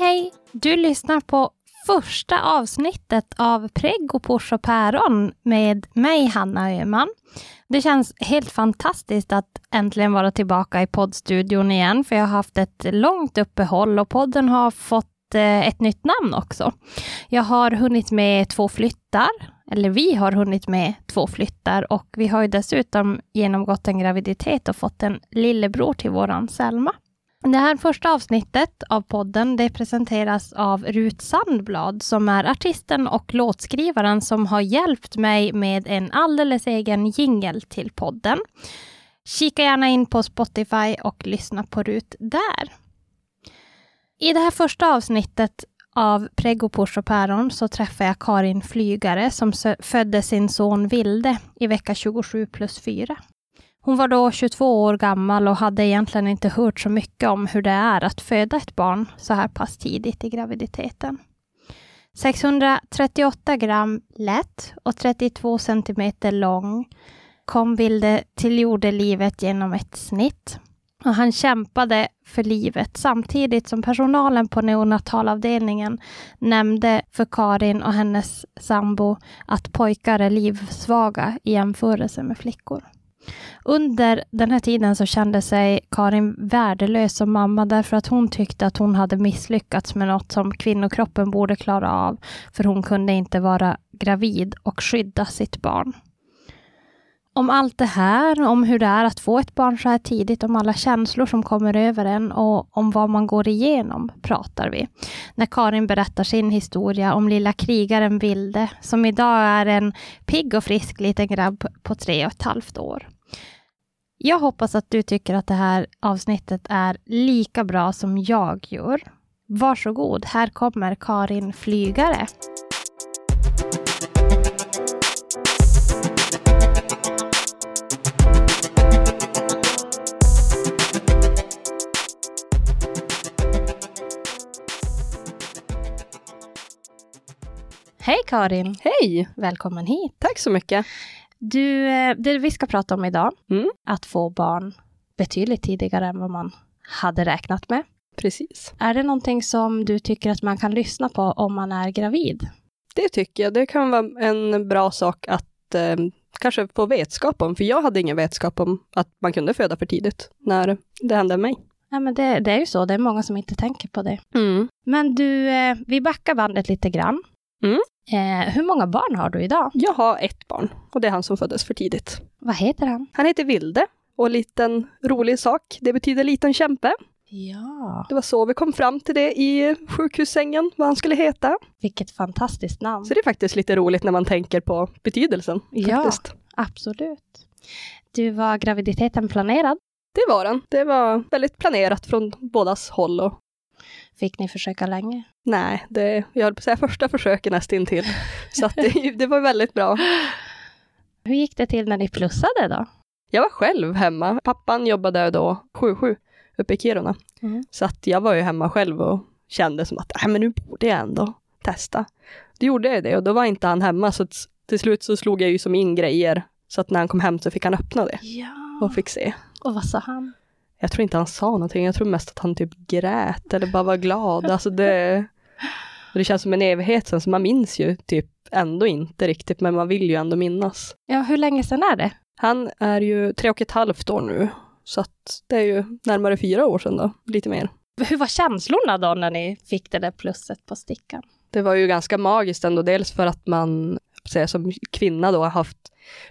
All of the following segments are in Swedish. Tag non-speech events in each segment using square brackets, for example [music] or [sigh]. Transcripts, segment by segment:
hej! Du lyssnar på första avsnittet av Preggo, Pors och Päron med mig, Hanna Öhman. Det känns helt fantastiskt att äntligen vara tillbaka i poddstudion igen, för jag har haft ett långt uppehåll och podden har fått eh, ett nytt namn också. Jag har hunnit med två flyttar, eller vi har hunnit med två flyttar och vi har ju dessutom genomgått en graviditet och fått en lillebror till våran Selma. Det här första avsnittet av podden det presenteras av Rut Sandblad som är artisten och låtskrivaren som har hjälpt mig med en alldeles egen jingel till podden. Kika gärna in på Spotify och lyssna på Rut där. I det här första avsnittet av Preggo, Push och Päron så träffar jag Karin Flygare som födde sin son Vilde i vecka 27 plus 4. Hon var då 22 år gammal och hade egentligen inte hört så mycket om hur det är att föda ett barn så här pass tidigt i graviditeten. 638 gram lätt och 32 centimeter lång kom Vilde till jordelivet genom ett snitt. Och han kämpade för livet samtidigt som personalen på neonatalavdelningen nämnde för Karin och hennes sambo att pojkar är livsvaga i jämförelse med flickor. Under den här tiden så kände sig Karin värdelös som mamma därför att hon tyckte att hon hade misslyckats med något som kvinnokroppen borde klara av, för hon kunde inte vara gravid och skydda sitt barn. Om allt det här, om hur det är att få ett barn så här tidigt, om alla känslor som kommer över en och om vad man går igenom, pratar vi. När Karin berättar sin historia om lilla krigaren Vilde, som idag är en pigg och frisk liten grabb på tre och ett halvt år. Jag hoppas att du tycker att det här avsnittet är lika bra som jag gör. Varsågod, här kommer Karin Flygare. Hej Karin! Hej! Välkommen hit! Tack så mycket! Du, eh, det vi ska prata om idag, mm. att få barn betydligt tidigare än vad man hade räknat med. Precis. Är det någonting som du tycker att man kan lyssna på om man är gravid? Det tycker jag. Det kan vara en bra sak att eh, kanske få vetskap om, för jag hade ingen vetskap om att man kunde föda för tidigt när det hände mig. Ja, men det, det är ju så, det är många som inte tänker på det. Mm. Men du, eh, vi backar bandet lite grann. Mm. Eh, hur många barn har du idag? Jag har ett barn och det är han som föddes för tidigt. Vad heter han? Han heter Vilde och en liten rolig sak, det betyder liten kämpe. Ja. Det var så vi kom fram till det i sjukhussängen, vad han skulle heta. Vilket fantastiskt namn. Så det är faktiskt lite roligt när man tänker på betydelsen. Ja, faktiskt. absolut. Du, var graviditeten planerad? Det var den. Det var väldigt planerat från bådas håll och Fick ni försöka länge? Nej, det, jag höll på att säga första försöket nästintill. Så det, [laughs] det var väldigt bra. Hur gick det till när ni plussade då? Jag var själv hemma. Pappan jobbade då 7-7 uppe i Kiruna. Mm. Så att jag var ju hemma själv och kände som att Nej, men nu borde jag ändå testa. Då gjorde jag det och då var inte han hemma så till slut så slog jag ju som in grejer så att när han kom hem så fick han öppna det Ja. och fick se. Och vad sa han? Jag tror inte han sa någonting, jag tror mest att han typ grät eller bara var glad. Alltså det, [laughs] det känns som en evighet sen, så man minns ju typ ändå inte riktigt, men man vill ju ändå minnas. Ja, hur länge sedan är det? Han är ju tre och ett halvt år nu, så att det är ju närmare fyra år sedan då, lite mer. Hur var känslorna då när ni fick det där plusset på stickan? Det var ju ganska magiskt ändå, dels för att man säga, som kvinna då har haft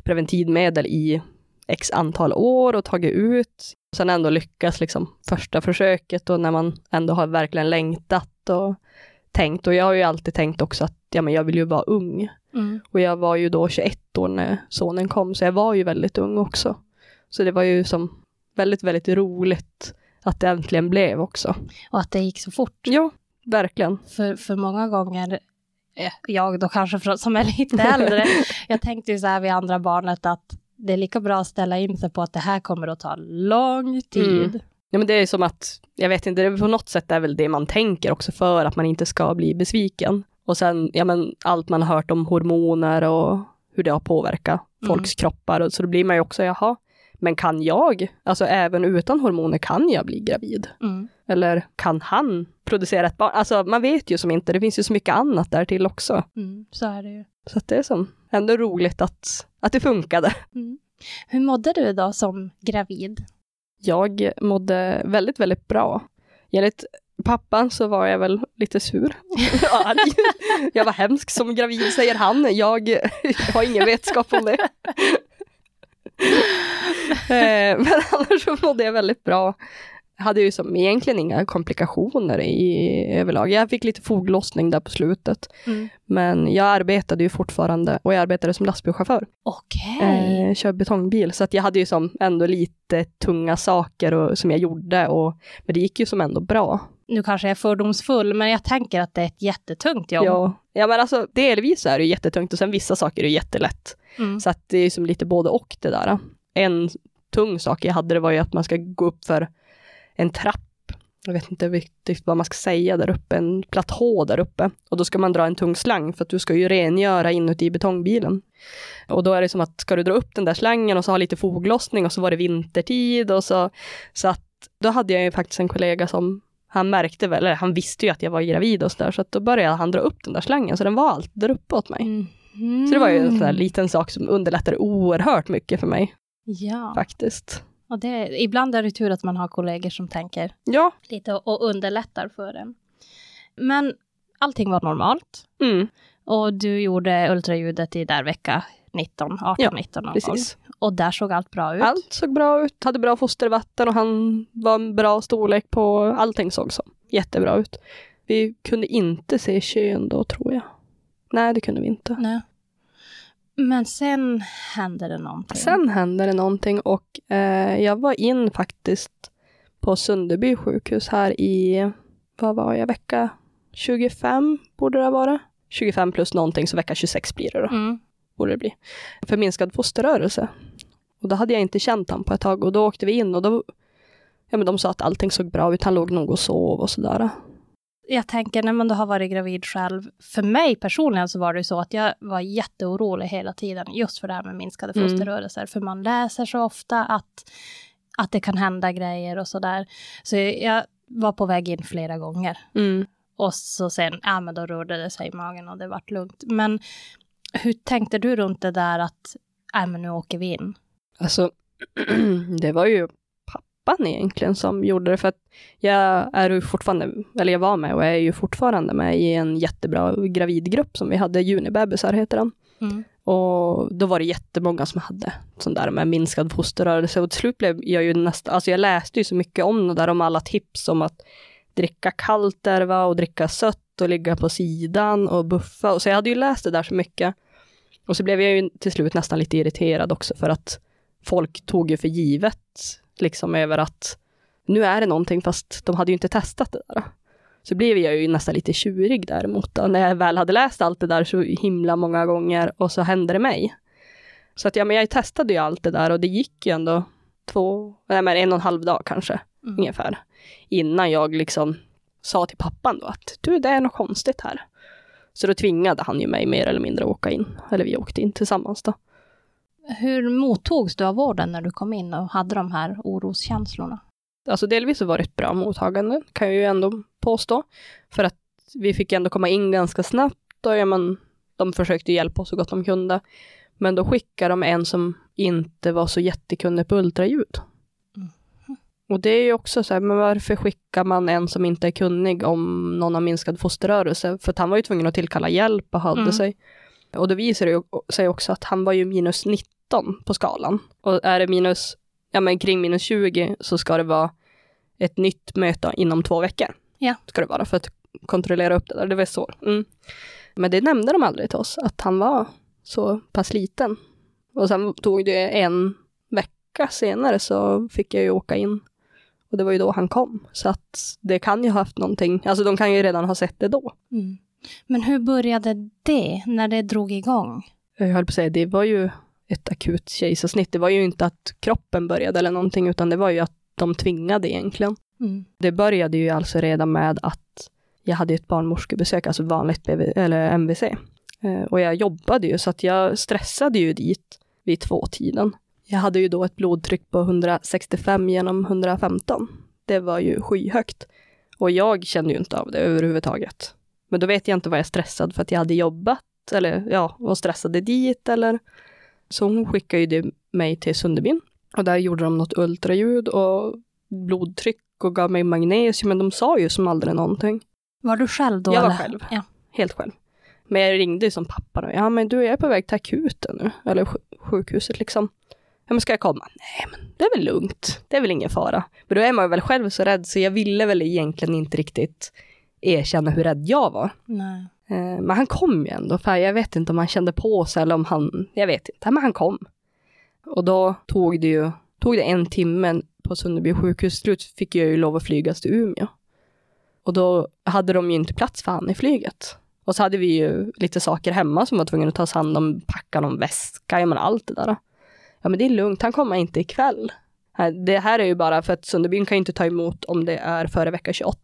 preventivmedel i x antal år och tagit ut. Sen ändå lyckas liksom första försöket och när man ändå har verkligen längtat och tänkt. Och jag har ju alltid tänkt också att ja, men jag vill ju vara ung. Mm. Och jag var ju då 21 år när sonen kom, så jag var ju väldigt ung också. Så det var ju som väldigt, väldigt roligt att det äntligen blev också. Och att det gick så fort. Ja, verkligen. För, för många gånger, eh, jag då kanske som är lite äldre, [laughs] jag tänkte ju så här vid andra barnet att det är lika bra att ställa in sig på att det här kommer att ta lång tid. Mm. Ja, men det är som att, jag vet inte, det är på något sätt är väl det man tänker också för att man inte ska bli besviken. Och sen, ja men allt man har hört om hormoner och hur det har påverkat Mm. folks kroppar, och så då blir man ju också, jaha, Men kan jag, alltså även utan hormoner, kan jag bli gravid? Mm. Eller kan han producera ett barn? Alltså man vet ju som inte, det finns ju så mycket annat där till också. Mm. Så är det ju. Så att det är som ändå roligt att, att det funkade. Mm. Hur mådde du då som gravid? Jag mådde väldigt, väldigt bra. Enligt pappan så var jag väl lite sur och [laughs] arg. Jag var hemsk som gravid, säger han. Jag har ingen vetskap om det. [laughs] Eh, Men [laughs] annars så mådde jag väldigt bra. Jag hade ju som egentligen inga komplikationer i överlag. Jag fick lite foglossning där på slutet. Mm. Men jag arbetade ju fortfarande och jag arbetade som lastbilschaufför. Okej. Eh, kör betongbil. Så att jag hade ju som ändå lite tunga saker och, som jag gjorde. Och, men det gick ju som ändå bra. Nu kanske jag är fördomsfull, men jag tänker att det är ett jättetungt jobb. Ja, ja men alltså delvis är det jättetungt och sen vissa saker är jättelätt. Mm. Så att det är som lite både och det där. En tung sak jag hade det var ju att man ska gå upp för en trapp. Jag vet inte riktigt vad man ska säga där uppe, en platå där uppe. Och då ska man dra en tung slang för att du ska ju rengöra inuti betongbilen. Och då är det som att ska du dra upp den där slangen och så ha lite foglossning och så var det vintertid och så. Så att då hade jag ju faktiskt en kollega som han märkte väl, eller han visste ju att jag var gravid och sådär, så att då började han dra upp den där slangen, så den var alltid där uppe åt mig. Mm. Så det var ju en sån där liten sak som underlättade oerhört mycket för mig, Ja, faktiskt. och det, ibland är det tur att man har kollegor som tänker Ja. lite och, underlättar för en. Men allting var normalt Mm, och du gjorde ultraljudet i där vecka 19, 18, Ja, 19 någon precis. Och där såg allt bra ut. Allt såg bra ut, hade bra fostervatten och han var en bra storlek på, allting såg så jättebra ut. Vi kunde inte se kön då, tror jag. Nej, det kunde vi inte. Nej. Men sen hände det någonting. Sen hände det någonting och eh, jag var in faktiskt på Sunderby sjukhus här i, vad var jag, vecka 25 borde det varit. 25 plus någonting, så vecka 26 blir det då. Mm. borde det bli. Förminskad fosterrörelse. Och då hade jag inte känt han på ett tag och då åkte vi in och då, ja men de sa att allting såg bra ut, han låg nog och sov och sådär. Jag tänker när man då har varit gravid själv, för mig personligen så var det ju så att jag var jätteorolig hela tiden just för det här med minskade Mm. fosterrörelser. För man läser så ofta att, att det kan hända grejer och sådär. Så jag var på väg in flera gånger. Mm. Och så sen, ja men då rörde det sig i magen och det vart lugnt. Men hur tänkte du runt det där att, ja men nu åker vi in? Alltså, [clears throat] det var ju pappan egentligen som gjorde det för att jag är ju fortfarande, eller jag var med och är ju fortfarande med i en jättebra gravidgrupp som vi hade, Junibebisar heter den. Mm. Och då var det jättemånga som hade sån där med minskad fosterrörelse och till slut blev jag ju nästan, alltså jag läste ju så mycket om det där, om alla tips om att dricka kallt där va, och dricka sött och ligga på sidan och buffa. Och så jag hade ju läst det där så mycket. Och så blev jag ju till slut nästan lite irriterad också för att folk tog ju för givet liksom över att nu är det någonting fast de hade ju inte testat det där. Så blev jag ju nästan lite tjurig däremot då, när jag väl hade läst allt det där så himla många gånger och så hände det mig. Så att ja, men jag testade ju allt det där och det gick ju ändå två, nej men en och en halv dag kanske Mm. ungefär. Innan jag liksom sa till pappan då att du, det är något konstigt här. Så då tvingade han ju mig mer eller mindre att åka in. Eller vi åkte in tillsammans då. Hur mottogs du av vården när du kom in och hade de här oroskänslorna? Alltså delvis så var det ett bra mottagande, kan jag ju ändå påstå. För att vi fick ändå komma in ganska snabbt och ja, men, de försökte hjälpa oss så gott de kunde. Men då skickade de en som inte var så jättekunnig på ultraljud. Mhm. Och det är ju också så här, men varför skickar man en som inte är kunnig om någon har minskad fosterrörelse? För att han var ju tvungen att tillkalla hjälp och hade Mm. sig. Och då visar det sig också att han var ju minus 19 på skalan. Och är det minus, ja men kring minus 20 så ska det vara ett nytt möte inom två veckor. Ja. Ska det vara för att kontrollera upp det där. Det var så. Mm. Men det nämnde de aldrig till oss, att han var så pass liten. Och sen tog det en vecka senare så fick jag ju åka in. Och det var ju då han kom. Så att det kan ju ha haft någonting, alltså de kan ju redan ha sett det då. Mm. Men hur började det, när det drog igång? Jag höll på att säga, det var ju ett akut kejsarsnitt. Det var ju inte att kroppen började eller någonting, utan det var ju att de tvingade egentligen. Mm. Det började ju alltså redan med att jag hade ett barnmorskebesök, alltså vanligt BV, eller MVC. Eh, och jag jobbade ju, så att jag stressade ju dit vid tvåtiden. Jag hade ju då ett blodtryck på 165 genom 115. Det var ju skyhögt. Och jag kände ju inte av det överhuvudtaget. Men då vet jag inte vad jag stressad för att jag hade jobbat eller ja, var stressade dit eller så hon skickade ju mig till Sunderbyn och där gjorde de något ultraljud och blodtryck och gav mig magnesium, men de sa ju som aldrig någonting. Var du själv då? Jag var eller? själv. Ja. Helt själv. Men jag ringde ju som pappa då. Ja, men du, jag är på väg till akuten nu. Eller sj- sjukhuset liksom. Ja, men ska jag komma? Nej, men det är väl lugnt. Det är väl ingen fara. Men då är man väl själv så rädd, så jag ville väl egentligen inte riktigt erkänna hur rädd jag var. Nej. Eh, men han kom ju ändå, för jag vet inte om han kände på sig eller om han, jag vet inte, men han kom. Och då tog det ju, tog det en timme på Sunderby sjukhus, slut fick jag ju lov att flygas till Umeå. Och då hade de ju inte plats för han i flyget. Och så hade vi ju lite saker hemma som var tvungna att tas hand om, packa någon väska, ja men allt det där. Ja men det är lugnt, han kommer inte ikväll. Det här är ju bara för att Sunderbyn kan ju inte ta emot om det är före vecka 28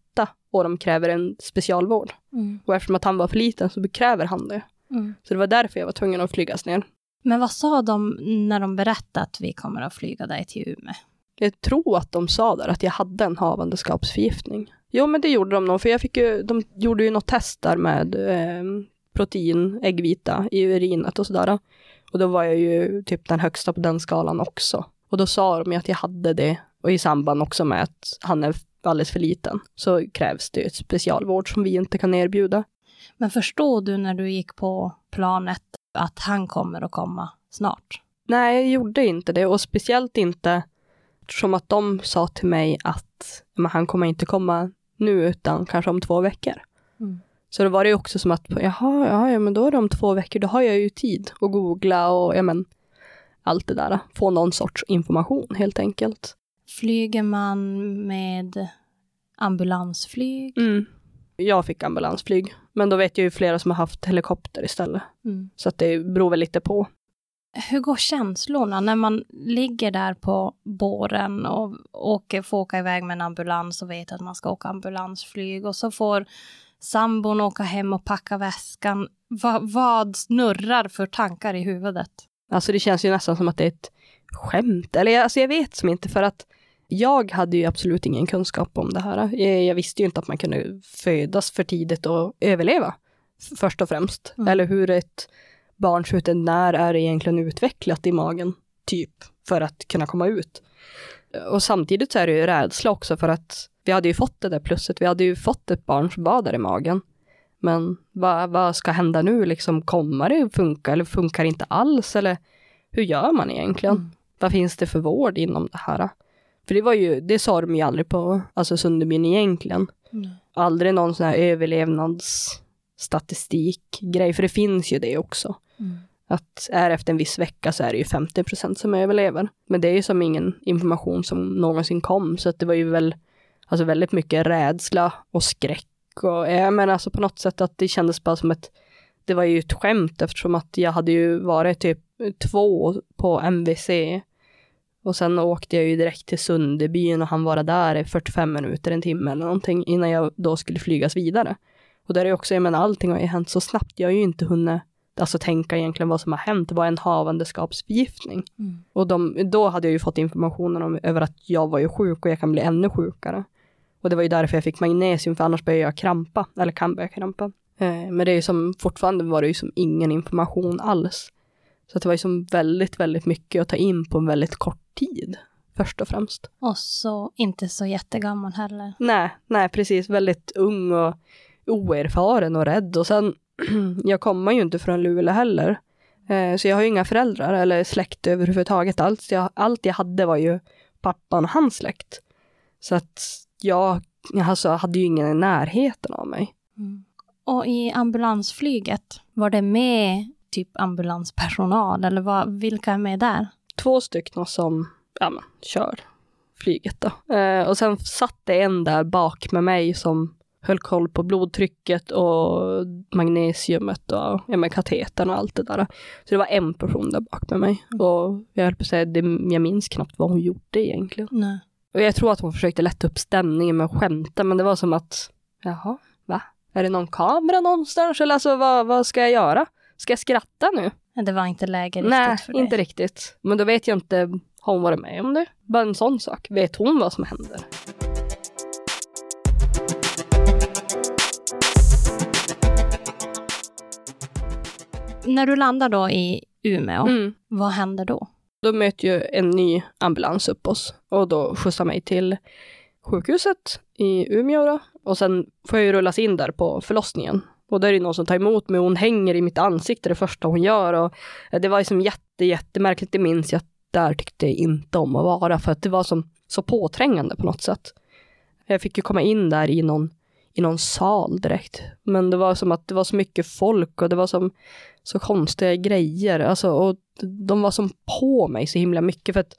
och de kräver en specialvård. Mm. Och eftersom att han var för liten så kräver han det. Mm. Så det var därför jag var tvungen att flygas ner. Men vad sa de när de berättade att vi kommer att flyga dig till Umeå? Jag tror att de sa där att jag hade en havandeskapsförgiftning. Jo, men det gjorde de nog, för jag fick ju, de gjorde ju något test där med eh, protein, äggvita i urinet och sådär. Och då var jag ju typ den högsta på den skalan också. Och då sa de ju att jag hade det, och i samband också med att han är alldeles för liten, så krävs det specialvård som vi inte kan erbjuda. Men förstod du när du gick på planet att han kommer att komma snart? Nej, jag gjorde inte det och speciellt inte som att de sa till mig att men han kommer inte komma nu utan kanske om två veckor. Mm. Så då var det också som att, jaha, ja, ja, men då är det om två veckor, då har jag ju tid att googla och ja, men, allt det där. Få någon sorts information helt enkelt. Flyger man med ambulansflyg? Mm. Jag fick ambulansflyg, men då vet jag ju flera som har haft helikopter istället. Mm. Så att det beror väl lite på. Hur går känslorna när man ligger där på båren och åker, får åka iväg med en ambulans och vet att man ska åka ambulansflyg och så får sambon åka hem och packa väskan. Va, vad snurrar för tankar i huvudet? Alltså det känns ju nästan som att det är ett skämt. Eller alltså jag vet som inte för att jag hade ju absolut ingen kunskap om det här. Jag, jag visste ju inte att man kunde födas för tidigt och överleva. Först och främst. Mm. Eller hur ett barns huvud, när är det egentligen utvecklat i magen? Typ. För att kunna komma ut. Och samtidigt så är det ju rädsla också för att vi hade ju fått det där plusset. Vi hade ju fått ett barn som var där i magen. Men vad, vad ska hända nu? Liksom, kommer det funka eller funkar det inte alls? Eller hur gör man egentligen? Mm. Vad finns det för vård inom det här? För det var ju, det sa de ju aldrig på alltså Sunderbyn egentligen. Mm. Aldrig någon sån här överlevnadsstatistikgrej, för det finns ju det också. Mm. Att är efter en viss vecka så är det ju 50 procent som överlever. Men det är ju som ingen information som någonsin kom, så att det var ju väl alltså väldigt mycket rädsla och skräck. Och jag menar alltså på något sätt att det kändes bara som ett, det var ju ett skämt eftersom att jag hade ju varit typ två på MVC och sen åkte jag ju direkt till Sunderbyn och han var där i 45 minuter, en timme eller någonting innan jag då skulle flygas vidare. Och där är också, jag menar allting har ju hänt så snabbt, jag har ju inte hunnit alltså tänka egentligen vad som har hänt, det var en havandeskapsförgiftning. Mm. Och de, då hade jag ju fått informationen om, över att jag var ju sjuk och jag kan bli ännu sjukare. Och det var ju därför jag fick magnesium, för annars börjar jag krampa, eller kan börja krampa. Eh, men det är ju som, fortfarande var det ju som ingen information alls. Så att det var ju som väldigt, väldigt mycket att ta in på en väldigt kort tid, först och främst. Och så inte så jättegammal heller. Nej, nej precis, väldigt ung och oerfaren och rädd. Och sen, [clears throat] jag kommer ju inte från Luleå heller. Eh, så jag har ju inga föräldrar eller släkt överhuvudtaget. Allt jag, allt jag hade var ju pappan och hans släkt. Så att jag alltså, hade ju ingen i närheten av mig. Mm. Och i ambulansflyget, var det med typ ambulanspersonal eller vad, vilka är med där? Två stycken som ja, men, kör flyget då. Eh, och sen satt det en där bak med mig som höll koll på blodtrycket och magnesiumet och ja, katetern och allt det där. Så det var en person där bak med mig. Och jag höll på att säga, det, jag minns knappt vad hon gjorde egentligen. Nej. Och jag tror att hon försökte lätta upp stämningen med att skämta, men det var som att, jaha, va? Är det någon kamera någonstans? Eller alltså vad, vad ska jag göra? Ska jag skratta nu? Det var inte läge riktigt Nej, för dig. inte riktigt. Men då vet jag inte, har hon varit med om det? Bara en sån sak. Vet hon vad som händer? När du landar då i Umeå, Mm. vad händer då? Då möter ju en ny ambulans upp oss och då skjutsar mig till sjukhuset i Umeå då. Och sen får jag ju rullas in där på förlossningen. Och då är det någon som tar emot mig och hon hänger i mitt ansikte det första hon gör. Och det var liksom jätte, jättemärkligt, det minns jag. Där tyckte jag inte om att vara för att det var som, så påträngande på något sätt. Jag fick ju komma in där i någon, i någon sal direkt. Men det var som att det var så mycket folk och det var som så konstiga grejer. Alltså, och de var som på mig så himla mycket för att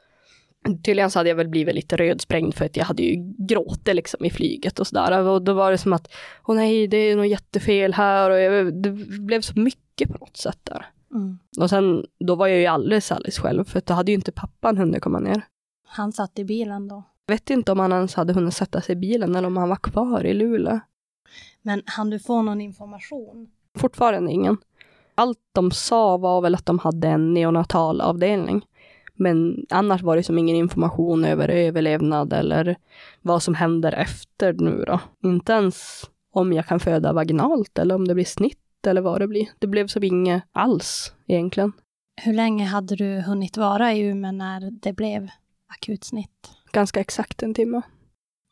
tydligen så hade jag väl blivit lite rödsprängd för att jag hade ju gråtit liksom i flyget och sådär. Och då var det som att, åh nej, det är något jättefel här och jag, det blev så mycket på något sätt där. Mm. Och sen, då var jag ju alldeles, alldeles själv för då hade ju inte pappan hunnit komma ner. Han satt i bilen då. Jag vet inte om han ens hade hunnit sätta sig i bilen eller om han var kvar i Luleå. Men hann du få någon information? Fortfarande ingen. Allt de sa var väl att de hade en neonatalavdelning. Men annars var det som ingen information över överlevnad eller vad som händer efter nu då. Inte ens om jag kan föda vaginalt eller om det blir snitt eller vad det blir. Det blev som inget alls egentligen. Hur länge hade du hunnit vara i Umeå när det blev akutsnitt? Ganska exakt en timme.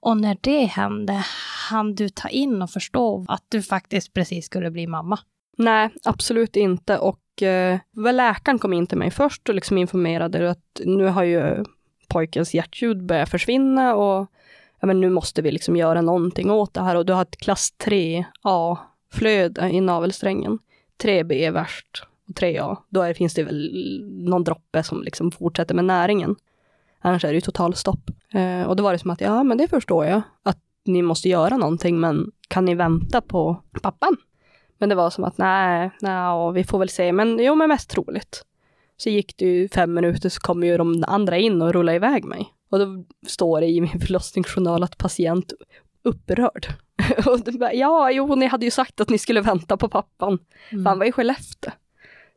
Och när det hände, hann du ta in och förstå att du faktiskt precis skulle bli mamma? Nej, absolut inte. Och eh, läkaren kom in till mig först och liksom informerade att nu har ju pojkens hjärtljud börjat försvinna och ja, men nu måste vi liksom göra någonting åt det här och du har ett klass 3A-flöde i navelsträngen. 3B är värst och 3A, då är, finns det väl någon droppe som liksom fortsätter med näringen. Annars är det ju totalstopp. Eh, och då var det som att, ja men det förstår jag, att ni måste göra någonting, men kan ni vänta på pappan? Men det var som att nej, nej, vi får väl se. Men jo, men mest troligt. Så gick det ju fem minuter så kom ju de andra in och rullade iväg mig. Och då står det i min förlossningsjournal att patient upprörd. [laughs] och bara, ja, jo, ni hade ju sagt att ni skulle vänta på pappan. Mm. För han var i Skellefteå.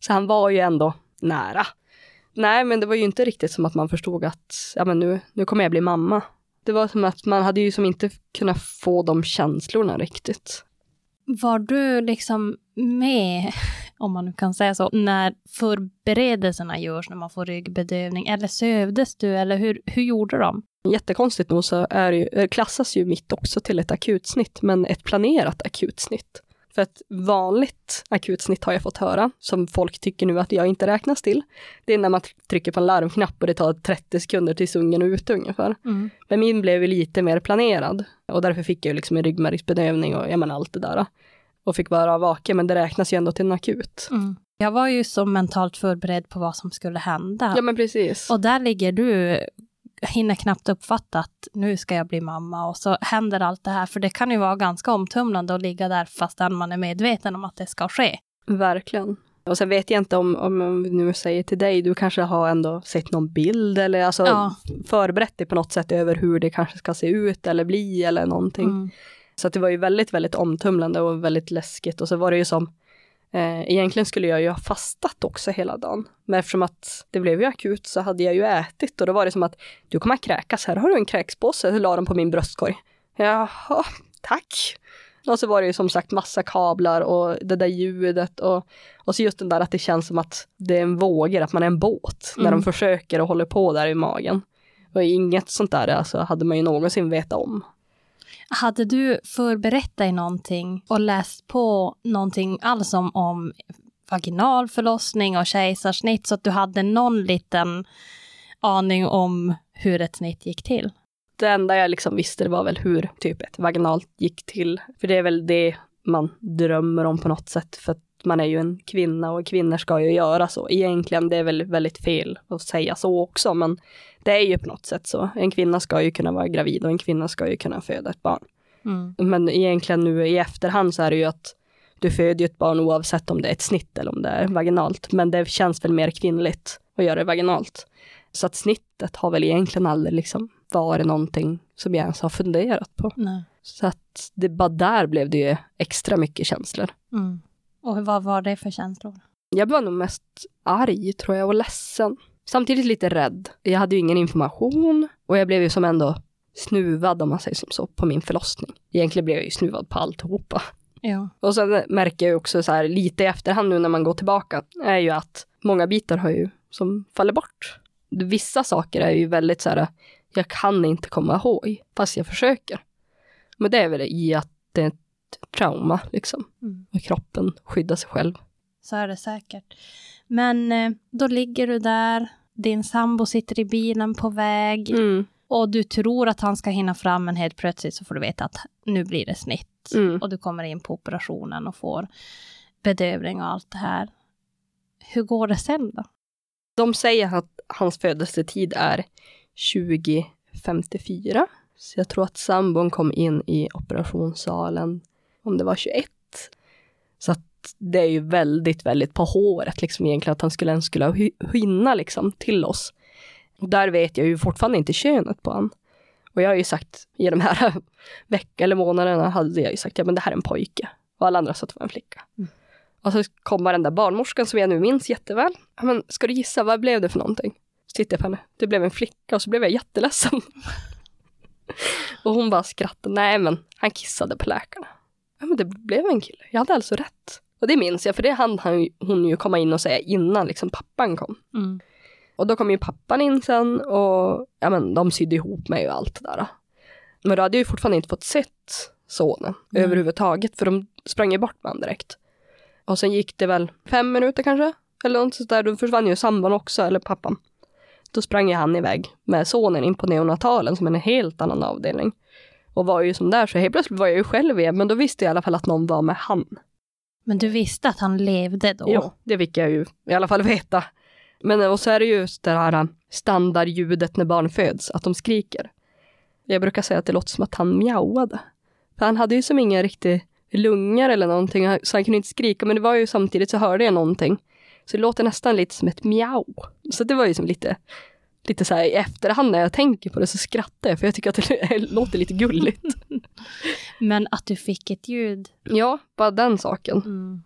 Så han var ju ändå nära. Nej, men det var ju inte riktigt som att man förstod att ja, men nu, nu kommer jag bli mamma. Det var som att man hade ju som inte kunnat få de känslorna riktigt. Var du liksom med, [laughs] om man nu kan säga så, när förberedelserna görs, när man får ryggbedövning? Eller sövdes du, eller hur, hur gjorde de? Jättekonstigt nog så är ju, eh, klassas ju mitt också till ett akutsnitt, men ett planerat akutsnitt. För ett vanligt akutsnitt har jag fått höra, som folk tycker nu att jag inte räknas till. Det är när man trycker på en larmknapp och det tar 30 sekunder tills ungen är ute ungefär. Mm. Men min blev lite mer planerad och därför fick jag liksom en ryggmärgsbedövning och ja, men allt det där. Och fick vara vaken, men det räknas ju ändå till en akut. Mm. Jag var ju så mentalt förberedd på vad som skulle hända. Ja, men precis. Och där ligger du, hinner knappt uppfatta att nu ska jag bli mamma och så händer allt det här. För det kan ju vara ganska omtumlande att ligga där fastän man är medveten om att det ska ske. Verkligen. Och sen vet jag inte om, om vi nu säger till dig, du kanske har ändå sett någon bild eller alltså Ja. förberett dig på något sätt över hur det kanske ska se ut eller bli eller någonting. Mm. Så det var ju väldigt, väldigt omtumlande och väldigt läskigt. Och så var det ju som, egentligen skulle jag ju ha fastat också hela dagen. Men eftersom att det blev ju akut så hade jag ju ätit och då var det som att du kommer att kräkas, här har du en kräkspåse, så la de på min bröstkorg. Jaha, tack. Och så var det ju som sagt massa kablar och det där ljudet och, och så just den där att det känns som att det är en vågor, att man är en båt när Mm. de försöker och håller på där i magen. Och inget sånt där alltså, hade man ju någonsin vetat om. Hade du förberett dig någonting och läst på någonting alls om, om vaginal förlossning och kejsarsnitt så att du hade någon liten aning om hur ett snitt gick till? Det enda jag liksom visste var väl hur typ ett vaginalt gick till. För det är väl det man drömmer om på något sätt. För att man är ju en kvinna och kvinnor ska ju göra så. Egentligen det är väl väldigt fel att säga så också. Men det är ju på något sätt så. En kvinna ska ju kunna vara gravid och en kvinna ska ju kunna föda ett barn. Mm. Men egentligen nu i efterhand så är det ju att du föder ju ett barn oavsett om det är ett snitt eller om det är vaginalt. Men det känns väl mer kvinnligt att göra det vaginalt. Så att snittet har väl egentligen aldrig liksom varit någonting som jag ens har funderat på. Nej. Så att det bara där blev det ju extra mycket känslor. Mm. Och vad var det för känslor? Jag var nog mest arg tror jag och ledsen. Samtidigt lite rädd. Jag hade ju ingen information och jag blev ju som ändå snuvad om man säger som så på min förlossning. Egentligen blev jag ju snuvad på alltihopa. Ja. Och sen märker jag också så här lite i efterhand nu när man går tillbaka är ju att många bitar har ju som faller bort. Vissa saker är ju väldigt så här, jag kan inte komma ihåg fast jag försöker. Men det är väl i att det är ett trauma liksom. Mm. Och kroppen skyddar sig själv. Så är det säkert. Men eh, då ligger du där, din sambo sitter i bilen på väg Mm. och du tror att han ska hinna fram men helt plötsligt så får du veta att nu blir det snitt. Mm. Och du kommer in på operationen och får bedövning och allt det här. Hur går det sen då? De säger att hans födelsetid är 2054. Så jag tror att sambon kom in i operationssalen om det var 21. Så att det är ju väldigt, väldigt på håret liksom egentligen att han skulle ens skulle hinna liksom till oss. Där vet jag ju fortfarande inte könet på han. Och jag har ju sagt i de här [laughs] vecka eller månaderna hade jag ju sagt ja men det här är en pojke. Och alla andra sa att det var en flicka. Mm. Och så kommer den där barnmorskan som jag nu minns jätteväl. Men ska du gissa, vad blev det för någonting? Så tittar jag på henne. Det blev en flicka och så blev jag jätteledsen. [laughs] och hon bara skrattade. Nej men han kissade på läkarna. Ja men det blev en kille. Jag hade alltså rätt. Och det minns jag för det hann han hon ju komma in och säga innan liksom pappan kom. Mm. Och då kom ju pappan in sen och ja men de sydde ihop mig och allt det där. Men då hade jag ju fortfarande inte fått sett sonen Mm. överhuvudtaget för de sprang ju bort med honom direkt. Och sen gick det väl fem minuter kanske, eller något sånt där, då försvann ju sambon också, eller pappan. Då sprang ju han iväg med sonen in på neonatalen som är en helt annan avdelning. Och var ju som där, så helt plötsligt var jag ju själv igen, men då visste jag i alla fall att någon var med han. Men du visste att han levde då? Ja, det fick jag ju i alla fall veta. Men eh, och så är det just det här eh, standardljudet när barn föds, att de skriker. Jag brukar säga att det låter som att han mjauade. För han hade ju som ingen riktig lungor eller någonting, så han kunde inte skrika, men det var ju samtidigt så hörde jag någonting. Så det låter nästan lite som ett mjau. Så det var ju som lite, lite så här i efterhand när jag tänker på det så skrattar jag, för jag tycker att det [laughs] låter lite gulligt. [laughs] Men att du fick ett ljud? Ja, bara den saken. Mm.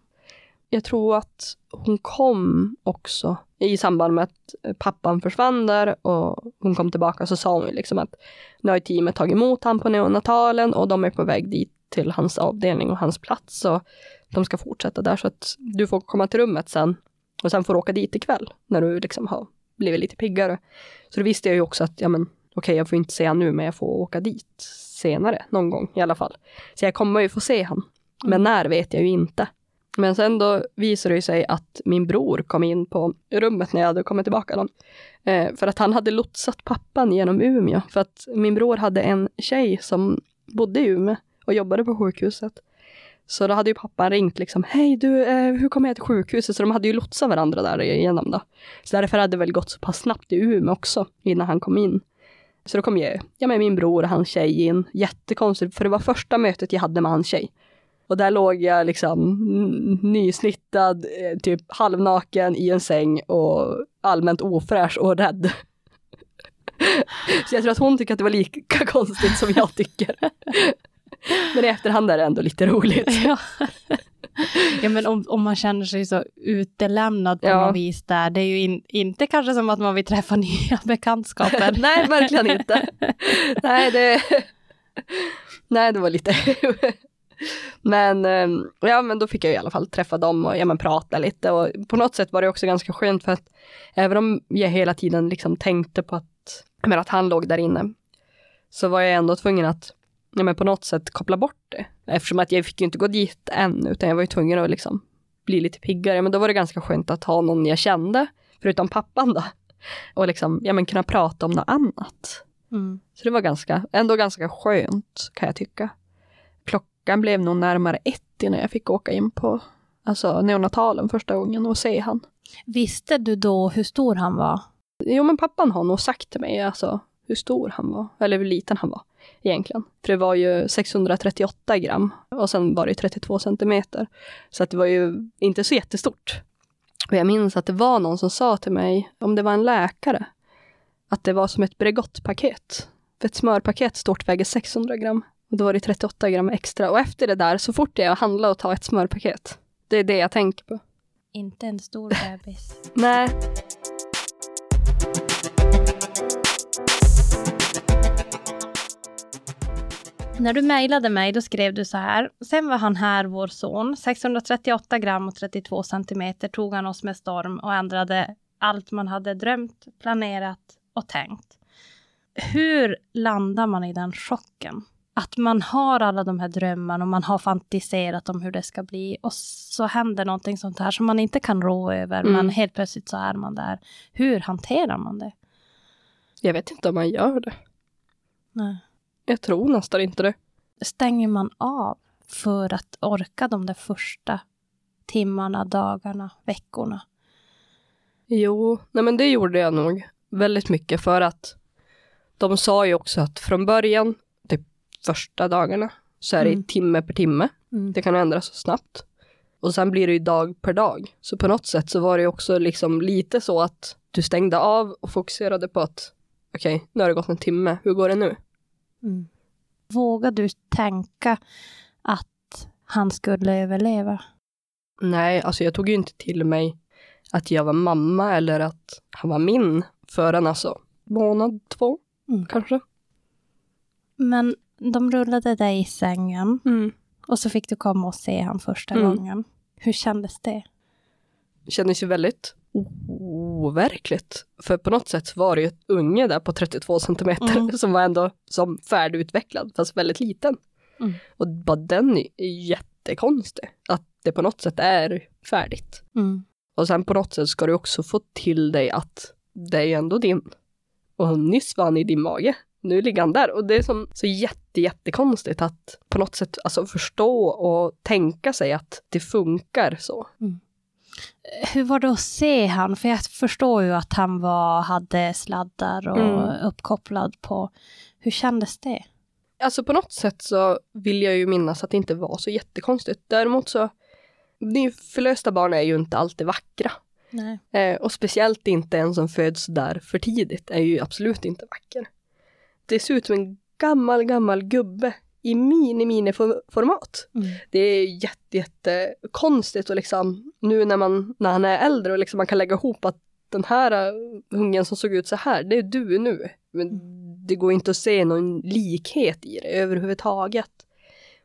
jag tror att hon kom också i samband med att pappan försvann där och hon kom tillbaka så sa hon liksom att nu har teamet tagit emot han på neonatalen och de är på väg dit till hans avdelning och hans plats och de ska fortsätta där så att du får komma till rummet sen och sen får du åka dit ikväll när du liksom har blivit lite piggare. Så då visste jag ju också att ja men okej jag får inte se han nu men jag får åka dit senare någon gång i alla fall. Så jag kommer ju få se han. Men när vet jag ju inte. Men sen då visade det sig att min bror kom in på rummet när jag hade kommit tillbaka. Då. Eh, för att han hade lotsat pappan genom Umeå. För att min bror hade en tjej som bodde i Umeå och jobbade på sjukhuset. Så då hade ju pappan ringt liksom, hej du, eh, hur kommer jag till sjukhuset? Så de hade ju lotsat varandra där igenom då. Så därför hade det väl gått så pass snabbt i Umeå också, innan han kom in. Så då kom jag, med min bror och hans tjej in. Jättekonstigt, för det var första mötet jag hade med hans tjej. Och där låg jag liksom nysnittad, eh, typ halvnaken i en säng och allmänt ofräsch och rädd. [laughs] Så jag tror att hon tycker att det var lika [laughs] konstigt som jag tycker. Men i efterhand är det ändå lite roligt. [laughs] Ja. ja, men om, om man känner sig så utelämnad på Ja. något vis där, det är ju in, inte kanske som att man vill träffa [laughs] nya bekantskaper. Nej, verkligen inte. Nej, det... Nej, det var lite... Men, ehm, ja, men då fick jag i alla fall träffa dem och ja, men, prata lite och på något sätt var det också ganska skönt för att även om jag hela tiden liksom tänkte på att, men att han låg där inne så var jag ändå tvungen att ja, men på något sätt koppla bort det. Eftersom att jag fick ju inte gå dit än utan jag var ju tvungen att liksom bli lite piggare. Men då var det ganska skönt att ha någon jag kände, förutom pappan då. [laughs] Och liksom, ja men kunna prata om något annat. Mm. Så det var ganska, ändå ganska skönt kan jag tycka. Klockan blev nog närmare ett innan jag fick åka in på alltså, neonatalen första gången och se han. Visste du då hur stor han var? Jo men pappan har nog sagt till mig alltså hur stor han var, eller hur liten han var egentligen. För det var ju 638 gram och sen var det 32 centimeter. Så att det var ju inte så jättestort. Och jag minns att det var någon som sa till mig, om det var en läkare, att det var som ett Bregottpaket. För ett smörpaket stort väger 600 gram. Och då var det 38 gram extra. Och efter det där, så fort jag handlar och tar ett smörpaket, det är det jag tänker på. inte en stor bebis. Nej. När du mejlade mig då skrev du så här. Sen var han här, vår son. 638 gram och 32 centimeter tog han oss med storm och ändrade allt man hade drömt, planerat och tänkt. Hur landar man i den chocken? Att man har alla de här drömmarna och man har fantiserat om hur det ska bli och så händer någonting sånt här som man inte kan rå över Mm. men helt plötsligt så är man där. Hur hanterar man det? Jag vet inte om man gör det. Nej. Jag tror nästan inte det. stänger man av för att orka de där första timmarna, dagarna, veckorna? Jo, nej men det gjorde jag nog väldigt mycket för att de sa ju också att från början, typ första dagarna, så är det Mm. timme per timme. Mm. Det kan ändras så snabbt. Och sen blir det ju dag per dag. Så på något sätt så var det ju också liksom lite så att du stängde av och fokuserade på att okej, nu har det gått en timme, hur går det nu? Mm. Vågar du tänka att han skulle överleva? Nej, alltså jag tog ju inte till mig att jag var mamma eller att han var min förrän alltså månad, två Mm. kanske. Men de rullade dig i sängen Mm. och så fick du komma och se han första Mm. gången. Hur kändes det? Det kändes ju väldigt overkligt. För på något sätt var det ju ett unge där på 32 centimeter Mm. [laughs] som var ändå som färdigutvecklad fast väldigt liten. Mm. Och bara den är jättekonstig. Att det på något sätt är färdigt. Mm. Och sen på något sätt ska du också få till dig att det är ju ändå din. Och nyss var han i din mage. Nu ligger han där. Och det är som, så jätte, jättekonstigt att på något sätt alltså förstå och tänka sig att det funkar så. Hur var det att se han? För jag förstår ju att han var, hade sladdar och Mm. uppkopplad på. Hur kändes det? Alltså på något sätt så vill jag ju minnas att det inte var så jättekonstigt. Däremot så, nyförlösta barn är ju inte alltid vackra. Eh, och speciellt inte en som föds där för tidigt är ju absolut inte vacker. Det ser ut som en gammal, gammal gubbe i mini, mini for- format. Mm. Det är jätte, jätte konstigt och liksom nu när man, när han är äldre och liksom man kan lägga ihop att den här uh, ungen som såg ut så här, det är du nu. Men det går inte att se någon likhet i det överhuvudtaget.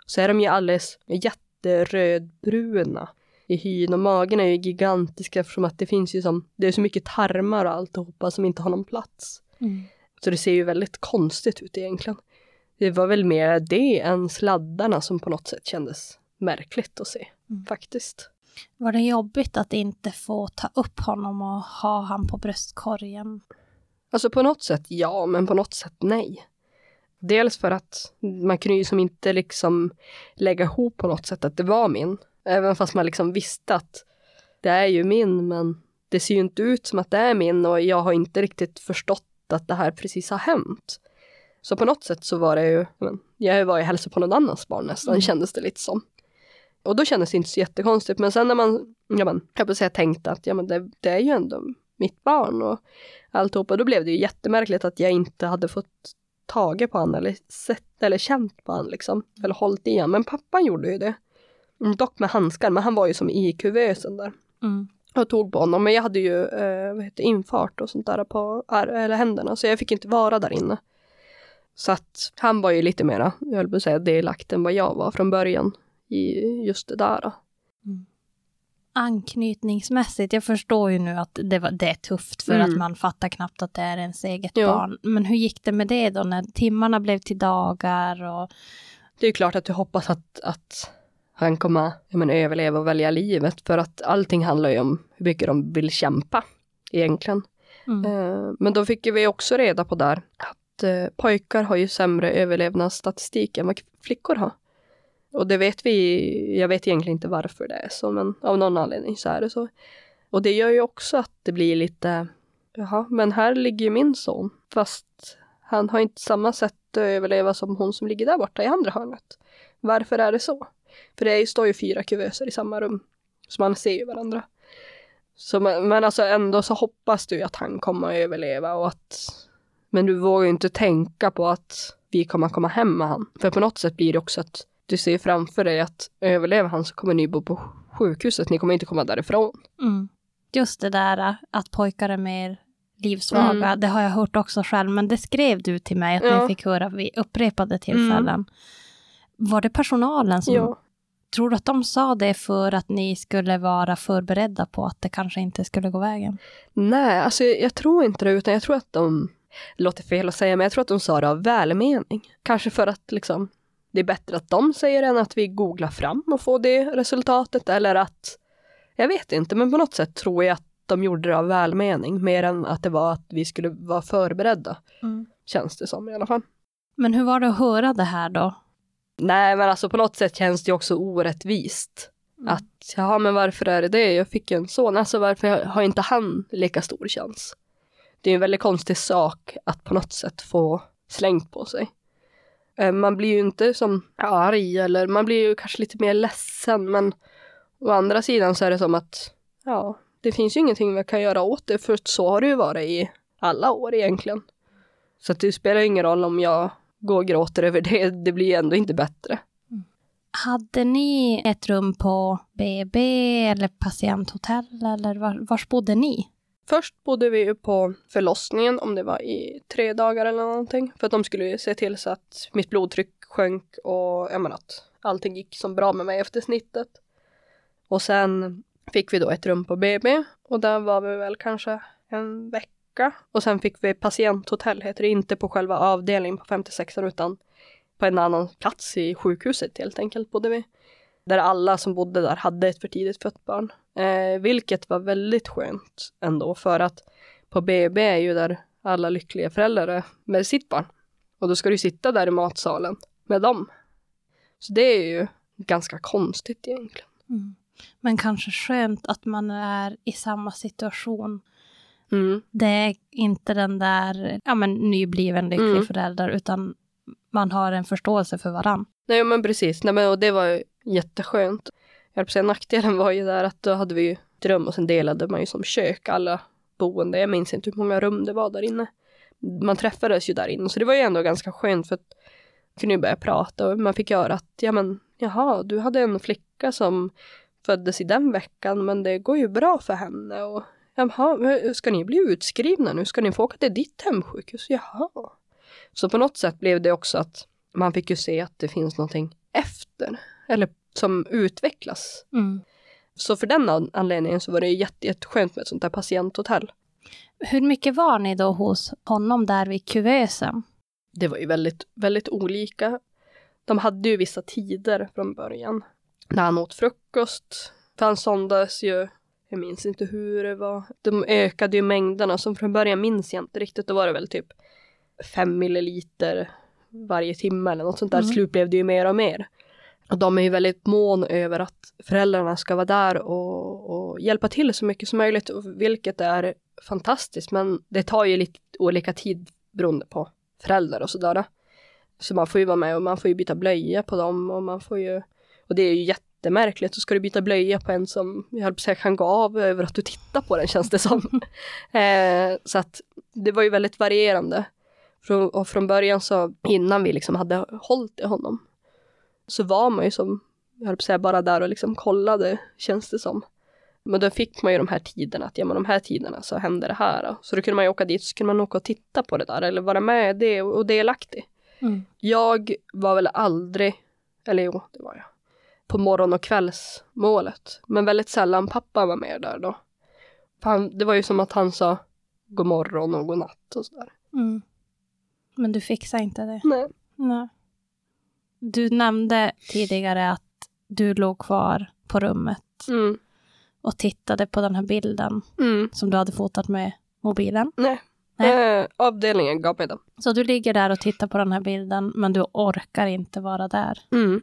Så är de ju alldeles jätterödbruna i hyn och magen är ju gigantisk eftersom att det finns ju som, det är så mycket tarmar och alltihopa som inte har någon plats. Mm. Så det ser ju väldigt konstigt ut egentligen. Det var väl mer det än sladdarna som på något sätt kändes märkligt att se, Mm. faktiskt. Var det jobbigt att inte få ta upp honom och ha han på bröstkorgen? Alltså på något sätt ja, men på något sätt nej. Dels för att man kunde ju som inte liksom lägga ihop på något sätt att det var min. Även fast man liksom visste att det är ju min, men det ser ju inte ut som att det är min och jag har inte riktigt förstått att det här precis har hänt. Så på något sätt så var det ju, jag var ju hälsade på någon annans barn nästan, Mm. kändes det lite som. Och då kändes det inte så jättekonstigt, men sen när man, ja men, jag på säga tänkte att ja men det, det är ju ändå mitt barn och alltihopa, då blev det ju jättemärkligt att jag inte hade fått tagit på han eller sett eller känt på han liksom, eller hållit i han. Men pappan gjorde ju det. Mm, Dock med handskar, men han var ju som i kuvösen där Mm. och tog på honom. Men jag hade ju eh, vad heter, infart och sånt där på eller händerna så jag fick inte vara där inne. Så att han var ju lite mera, jag höll på att säga delaktig än vad jag var från början i just det där. Anknytningsmässigt, jag förstår ju nu att det, var, det är tufft för Mm. att man fattar knappt att det är ens eget Ja. barn. Men hur gick det med det då när timmarna blev till dagar? Och, Det är klart att du hoppas att, att han kommer jag menar, överleva och välja livet för att allting handlar ju om hur mycket de vill kämpa egentligen. mm. Eh, Men då fick vi också reda på där att eh, pojkar har ju sämre överlevnadsstatistik än vad flickor har. Och det vet vi, jag vet egentligen inte varför det är så, men av någon anledning så är det så. Och det gör ju också att det blir lite, jaha, men här ligger ju min son, fast han har inte samma sätt att överleva som hon som ligger där borta i andra hörnet. Varför är det så? För det är står ju fyra kuvöser i samma rum, så man ser ju varandra. Så, men, men alltså ändå så hoppas du att han kommer att överleva och att men du vågar ju inte tänka på att vi kommer komma hem med han. För på något sätt blir det också att du ser framför dig att överlever han så kommer ni bo på sjukhuset, ni kommer inte komma därifrån. Mm. Just det där äh, att pojkar är mer livsvaga, Mm. det har jag hört också själv, men det skrev du till mig att Ja. ni fick höra vid upprepade tillfällen. Var det personalen som... Ja. Tror du att de sa det för att ni skulle vara förberedda på att det kanske inte skulle gå vägen? Nej, alltså jag, jag tror inte det, utan jag tror att de, det låter fel att säga, men jag tror att de sa det av välmening. Kanske för att liksom, det är bättre att de säger än att vi googlar fram och får det resultatet, eller att, jag vet inte, men på något sätt tror jag att de gjorde det av välmening, mer än att det var att vi skulle vara förberedda, känns det som i alla fall. Men hur var det att höra det här då? Nej, men alltså på något sätt känns det också orättvist. Mm. Att, ja men varför är det det? Jag fick ju en son, alltså varför har inte han lika stor chans? Det är en väldigt konstig sak att på något sätt få slängt på sig. Eh, man blir ju inte som arg eller man blir ju kanske lite mer ledsen men å andra sidan så är det som att ja, det finns ju ingenting vi kan göra åt det för så har det ju varit i alla år egentligen. Så det spelar ingen roll om jag går och gråter över det, det blir ändå inte bättre. Hade ni ett rum på BB eller patienthotell eller var, vars bodde ni? Först bodde vi ju på förlossningen om det var i tre dagar eller någonting. För att de skulle ju se till så att mitt blodtryck sjönk och jag menar att allting gick som bra med mig efter snittet. Och sen fick vi då ett rum på BB och där var vi väl kanske en vecka. Och sen fick vi patienthotell, heter det, inte på själva avdelningen på 56 utan på en annan plats i sjukhuset helt enkelt bodde vi. Där alla som bodde där hade ett för tidigt fött barn. Eh, vilket var väldigt skönt ändå för att på BB är ju där alla lyckliga föräldrar är med sitt barn. Och då ska du sitta där i matsalen med dem. Så det är ju ganska konstigt egentligen. Men kanske skönt att man är i samma situation. Mm. Det är inte den där ja, men, nybliven lycklig Mm. förälder, utan man har en förståelse för varann. Nej men precis, Nej, men, och det var jätteskönt. Jag på säga nackdelen var ju där att då hade vi ju ett rum och sen delade man ju som kök alla boende. Jag minns inte hur många rum det var där inne. Man träffades ju där inne så det var ju ändå ganska skönt för att man kunde ju börja prata och man fick höra att ja men jaha, du hade en flicka som föddes i den veckan men det går ju bra för henne och jaha, ska ni bli utskrivna nu? Ska ni få åka till ditt hemsjukhus? Jaha. Så på något sätt blev det också att man fick ju se att det finns någonting efter, eller som utvecklas. Mm. Så för den an- anledningen så var det jätte, jätteskönt med ett sånt där patienthotell. Hur mycket var ni då hos honom där vid kuvösen? Det var ju väldigt, väldigt olika. De hade ju vissa tider från början. När han åt frukost. För han sondades ju, jag minns inte hur det var. De ökade ju mängderna, som från början minns jag inte riktigt. Då var det väl typ fem milliliter varje timme eller något sånt där. Mm. Slut blev det ju mer och mer. Och de är ju väldigt mån över att föräldrarna ska vara där och, och hjälpa till så mycket som möjligt, vilket är fantastiskt. Men det tar ju lite olika tid beroende på föräldrar och sådär. Så man får ju vara med och man får ju byta blöja på dem och man får ju, och det är ju jättemärkligt, så ska du byta blöja på en som, jag höll på att säga, kan gå av över att du tittar på den känns det som. [laughs] eh, så att det var ju väldigt varierande. Och från början så, innan vi liksom hade hållit i honom, så var man ju som, jag höll på att säga, bara där och liksom kollade, känns det som. Men då fick man ju de här tiderna, att ja men de här tiderna så hände det här. Då. Så då kunde man ju åka dit, så kunde man åka och titta på det där eller vara med det och, och delaktig. Mm. Jag var väl aldrig, eller jo, det var jag, på morgon och kvällsmålet. Men väldigt sällan pappa var med där då. För han, det var ju som att han sa god morgon och god natt och sådär. Mm. Men du fixade inte det? Nej. Nej. Du nämnde tidigare att du låg kvar på rummet Mm. och tittade på den här bilden Mm. som du hade fotat med mobilen. Nej. Nej. Eh, avdelningen gav mig den. Så du ligger där och tittar på den här bilden, men du orkar inte vara där. Mm.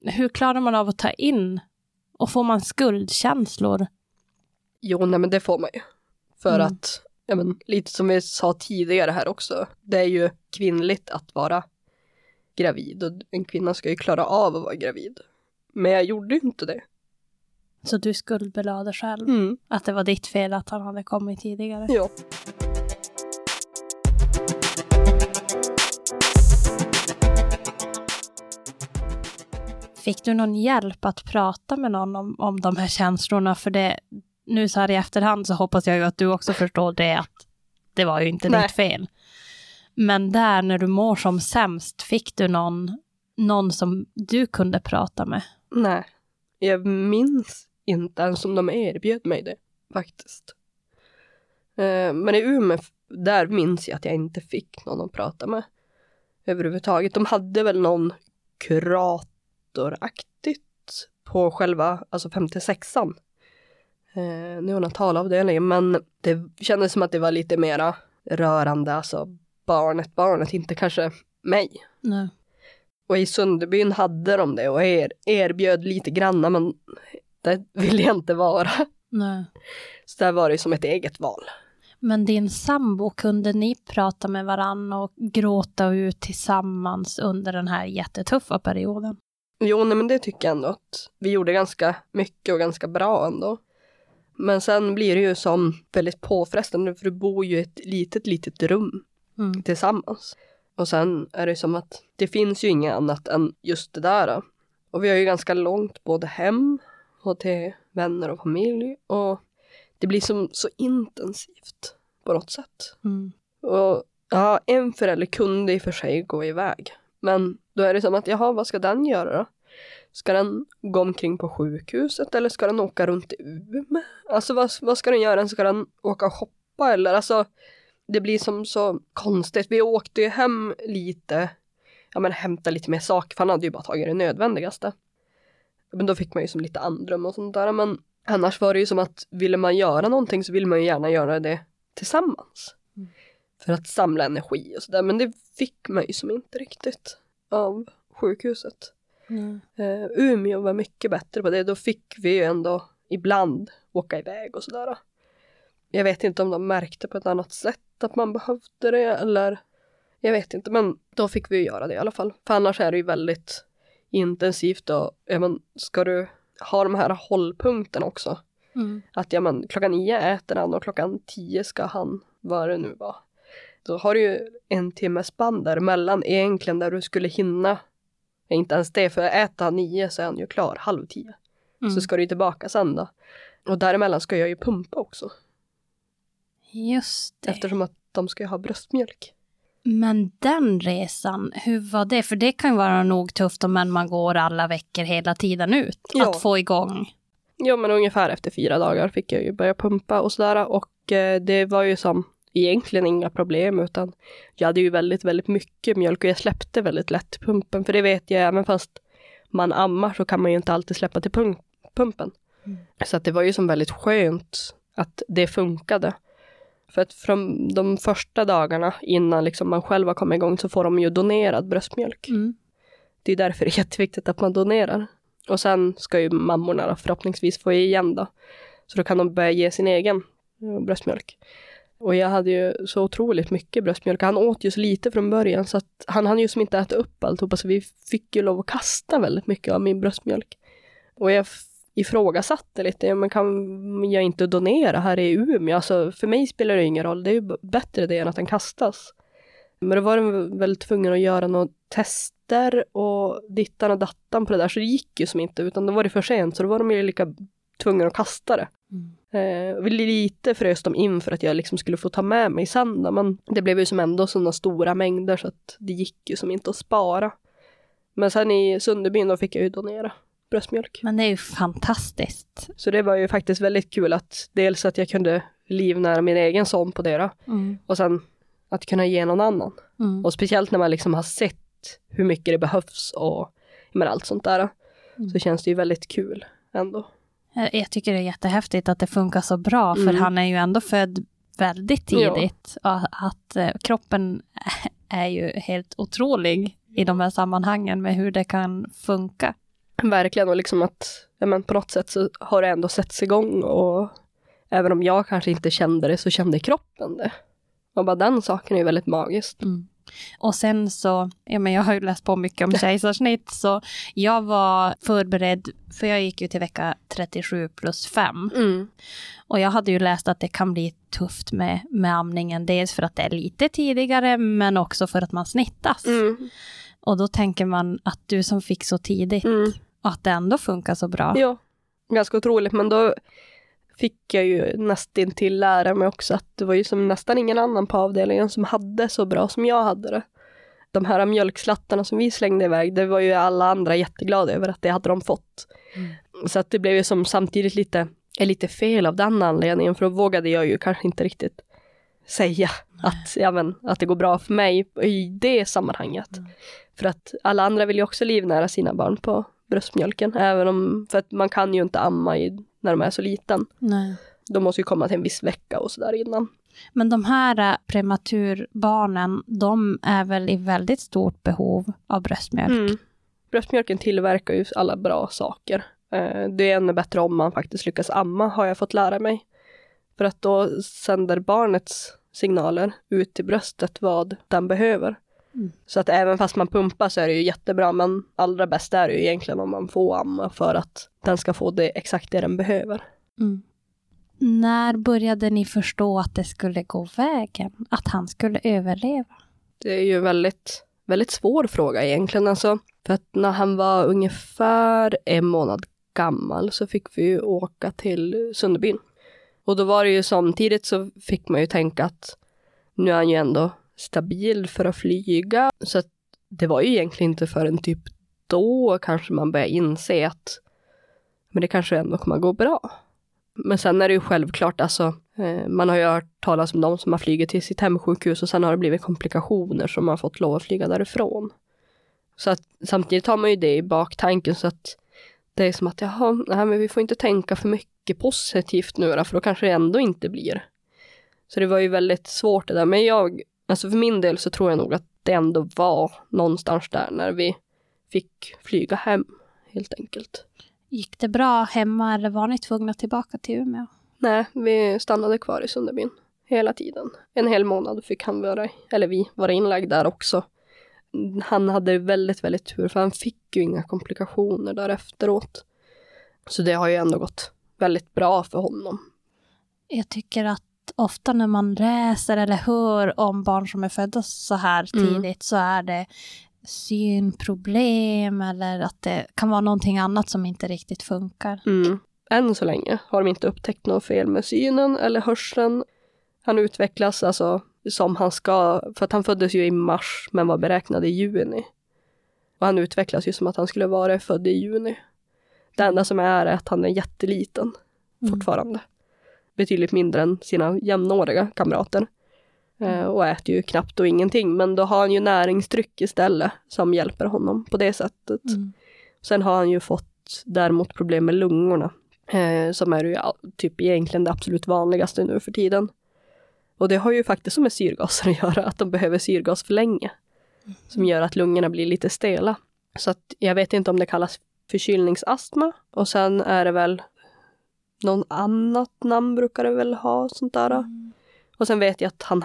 Hur klarar man av att ta in? Och får man skuldkänslor? Jo, nej men det får man ju. För Mm. att, ja men lite som vi sa tidigare här också, det är ju kvinnligt att vara gravid och en kvinna ska ju klara av att vara gravid. Men jag gjorde inte det. Så du skuldbelade själv? Mm. Att det var ditt fel att han hade kommit tidigare? Ja. Fick du någon hjälp att prata med någon om, om de här känslorna? För det, nu så här i efterhand så hoppas jag ju att du också förstår det att det var ju inte Nej. ditt fel. Men där när du mår som sämst, fick du någon, någon som du kunde prata med? Nej, jag minns inte ens om de erbjöd mig det faktiskt. Eh, men i Umeå, där minns jag att jag inte fick någon att prata med överhuvudtaget. De hade väl någon kuratoraktigt på själva, alltså 56an. Eh, neonatalavdelningen, men det kändes som att det var lite mera rörande, alltså barnet, barnet, inte kanske mig. Nej. Och i Sunderbyn hade de det och er, erbjöd lite granna men det ville jag inte vara. Nej. Så där var det som ett eget val. Men din sambo, kunde ni prata med varann och gråta ut tillsammans under den här jättetuffa perioden? Jo, nej, men det tycker jag ändå att vi gjorde ganska mycket och ganska bra ändå. Men sen blir det ju som väldigt påfrestande för du bor ju i ett litet, litet rum Mm. tillsammans. Och sen är det som att det finns ju inget annat än just det där. Och vi har ju ganska långt både hem och till vänner och familj. Och det blir som så intensivt på något sätt. Mm. Och ja, en förälder kunde i och för sig gå iväg. Men då är det som att, jaha, vad ska den göra då? Ska den gå omkring på sjukhuset eller ska den åka runt i Umeå? Alltså vad, vad ska den göra? Ska den åka och shoppa eller? Alltså det blir som så konstigt. Vi åkte ju hem lite, ja men hämta lite mer saker för han hade ju bara tagit det nödvändigaste. Men då fick man ju som lite andrum och sånt där men annars var det ju som att ville man göra någonting så vill man ju gärna göra det tillsammans. Mm. För att samla energi och sådär men det fick man ju som inte riktigt av sjukhuset. Mm. Uh, Umeå var mycket bättre på det. Då fick vi ju ändå ibland åka iväg och sådär. Jag vet inte om de märkte på ett annat sätt att man behövde det eller jag vet inte men då fick vi göra det i alla fall. För annars är det ju väldigt intensivt och ja, men, ska du ha de här hållpunkterna också. Mm. Att ja men klockan nio äter han och klockan tio ska han, vad det nu var. Då har du ju en timmes band däremellan egentligen där du skulle hinna, inte ens det för han nio så är han ju klar halv tio. Mm. Så ska du tillbaka sen då. Och däremellan ska jag ju pumpa också Just det. eftersom att de ska ha bröstmjölk. Men den resan, hur var det? För det kan ju vara nog tufft om man går alla veckor hela tiden ut. Ja. Att få igång. Ja men ungefär efter fyra dagar fick jag ju börja pumpa och sådär och eh, det var ju som egentligen inga problem utan jag hade ju väldigt, väldigt mycket mjölk och jag släppte väldigt lätt pumpen för det vet jag även fast man ammar så kan man ju inte alltid släppa till pump pumpen. Mm. Så att det var ju som väldigt skönt att det funkade. För att från de första dagarna innan liksom man själv har kommit igång så får de ju donerad bröstmjölk. Mm. Det är därför det är jätteviktigt att man donerar. Och sen ska ju mammorna då förhoppningsvis få igen då. Så då kan de börja ge sin egen eh, bröstmjölk. Och jag hade ju så otroligt mycket bröstmjölk. Han åt ju så lite från början så att han hann ju som inte äta upp alltihopa så vi fick ju lov att kasta väldigt mycket av min bröstmjölk. Och jag ifrågasatte lite, ja, men kan jag inte donera här i Umeå? Alltså för mig spelar det ingen roll, det är ju bättre det än att den kastas. Men då var de väl tvungna att göra några tester och dittan och dattan på det där så det gick ju som inte utan då var det för sent så då var de ju lika tvungna att kasta det. Mm. Eh, lite frös de in för att jag liksom skulle få ta med mig sen men det blev ju som ändå sådana stora mängder så att det gick ju som inte att spara. Men sen i Sunderbyn då fick jag ju donera bröstmjölk. Men det är ju fantastiskt. Så det var ju faktiskt väldigt kul att dels att jag kunde livnära min egen son på det då, Mm. och sen att kunna ge någon annan. Mm. Och speciellt när man liksom har sett hur mycket det behövs och men allt sånt där. Mm. Så känns det ju väldigt kul ändå. Jag tycker det är jättehäftigt att det funkar så bra, för Mm. han är ju ändå född väldigt Ja. tidigt. Och att eh, kroppen [laughs] är ju helt otrolig i de här sammanhangen med hur det kan funka. [laughs] Verkligen och liksom att men på något sätt så har det ändå sätts igång och även om jag kanske inte kände det så kände kroppen det. Och bara den saken är ju väldigt magiskt. Mm. Och sen så, ja men jag har ju läst på mycket om [laughs] kejsarsnitt, så jag var förberedd, för jag gick ju till vecka 37 plus 5. Mm. Och jag hade ju läst att det kan bli tufft med, med amningen, dels för att det är lite tidigare, men också för att man snittas. Mm. Och då tänker man att du som fick så tidigt, Mm. Och att det ändå funkar så bra. Ja, ganska otroligt. Men då fick jag ju nästan till lära mig också att det var ju som nästan ingen annan på avdelningen som hade så bra som jag hade det. De här mjölkslattarna som vi slängde iväg, det var ju alla andra jätteglada över att det hade de fått. Mm. Så att det blev ju som samtidigt lite, lite fel av den anledningen, för då vågade jag ju kanske inte riktigt säga att, ja, men, att det går bra för mig i det sammanhanget. Mm. För att alla andra vill ju också livnära sina barn på bröstmjölken, även om, för att man kan ju inte amma i, när de är så liten. Nej. De måste ju komma till en viss vecka och sådär innan. Men de här äh, prematurbarnen, de är väl i väldigt stort behov av bröstmjölk? Mm. Bröstmjölken tillverkar ju alla bra saker. Eh, det är ännu bättre om man faktiskt lyckas amma, har jag fått lära mig. För att då sänder barnets signaler ut till bröstet vad den behöver. Mm. Så att även fast man pumpar så är det ju jättebra, men allra bäst är det ju egentligen om man får amma för att den ska få det exakt det den behöver. Mm. När började ni förstå att det skulle gå vägen? Att han skulle överleva? Det är ju en väldigt, väldigt svår fråga egentligen. Alltså, för att när han var ungefär en månad gammal så fick vi ju åka till Sunderbyn. Och då var det ju samtidigt så fick man ju tänka att nu är han ju ändå stabil för att flyga. Så att det var ju egentligen inte förrän typ då kanske man började inse att men det kanske ändå kommer att gå bra. Men sen är det ju självklart, alltså, eh, man har ju hört talas om de som har flugit till sitt hemsjukhus och sen har det blivit komplikationer som man fått lov att flyga därifrån. Så att samtidigt har man ju det i baktanken så att det är som att jaha, nej, men vi får inte tänka för mycket positivt nu då, för då kanske det ändå inte blir. Så det var ju väldigt svårt det där, men jag, alltså för min del så tror jag nog att det ändå var någonstans där när vi fick flyga hem, helt enkelt. Gick det bra hemma eller var ni tvungna tillbaka till Umeå? Nej, vi stannade kvar i Sunderbyn hela tiden. En hel månad fick han vara, eller vi, vara inlagd där också. Han hade väldigt, väldigt tur för han fick ju inga komplikationer där efteråt. Så det har ju ändå gått väldigt bra för honom. Jag tycker att ofta när man läser eller hör om barn som är födda så här mm. tidigt mm. så är det synproblem eller att det kan vara någonting annat som inte riktigt funkar. Mm. Än så länge har de inte upptäckt något fel med synen eller hörseln. Han utvecklas alltså som han ska, för att han föddes ju i mars men var beräknad i juni. Och han utvecklas ju som att han skulle vara född i juni. Det enda som är är att han är jätteliten mm. fortfarande. Betydligt mindre än sina jämnåriga kamrater. Mm. och äter ju knappt och ingenting. Men då har han ju näringsdryck istället som hjälper honom på det sättet. Mm. Sen har han ju fått däremot problem med lungorna. Eh, som är ju typ egentligen det absolut vanligaste nu för tiden. Och det har ju faktiskt med syrgaser att göra, att de behöver syrgas för länge. Mm. Som gör att lungorna blir lite stela. Så att jag vet inte om det kallas förkylningsastma. Och sen är det väl någon annat namn brukar det väl ha, sånt där. Mm. Och sen vet jag att han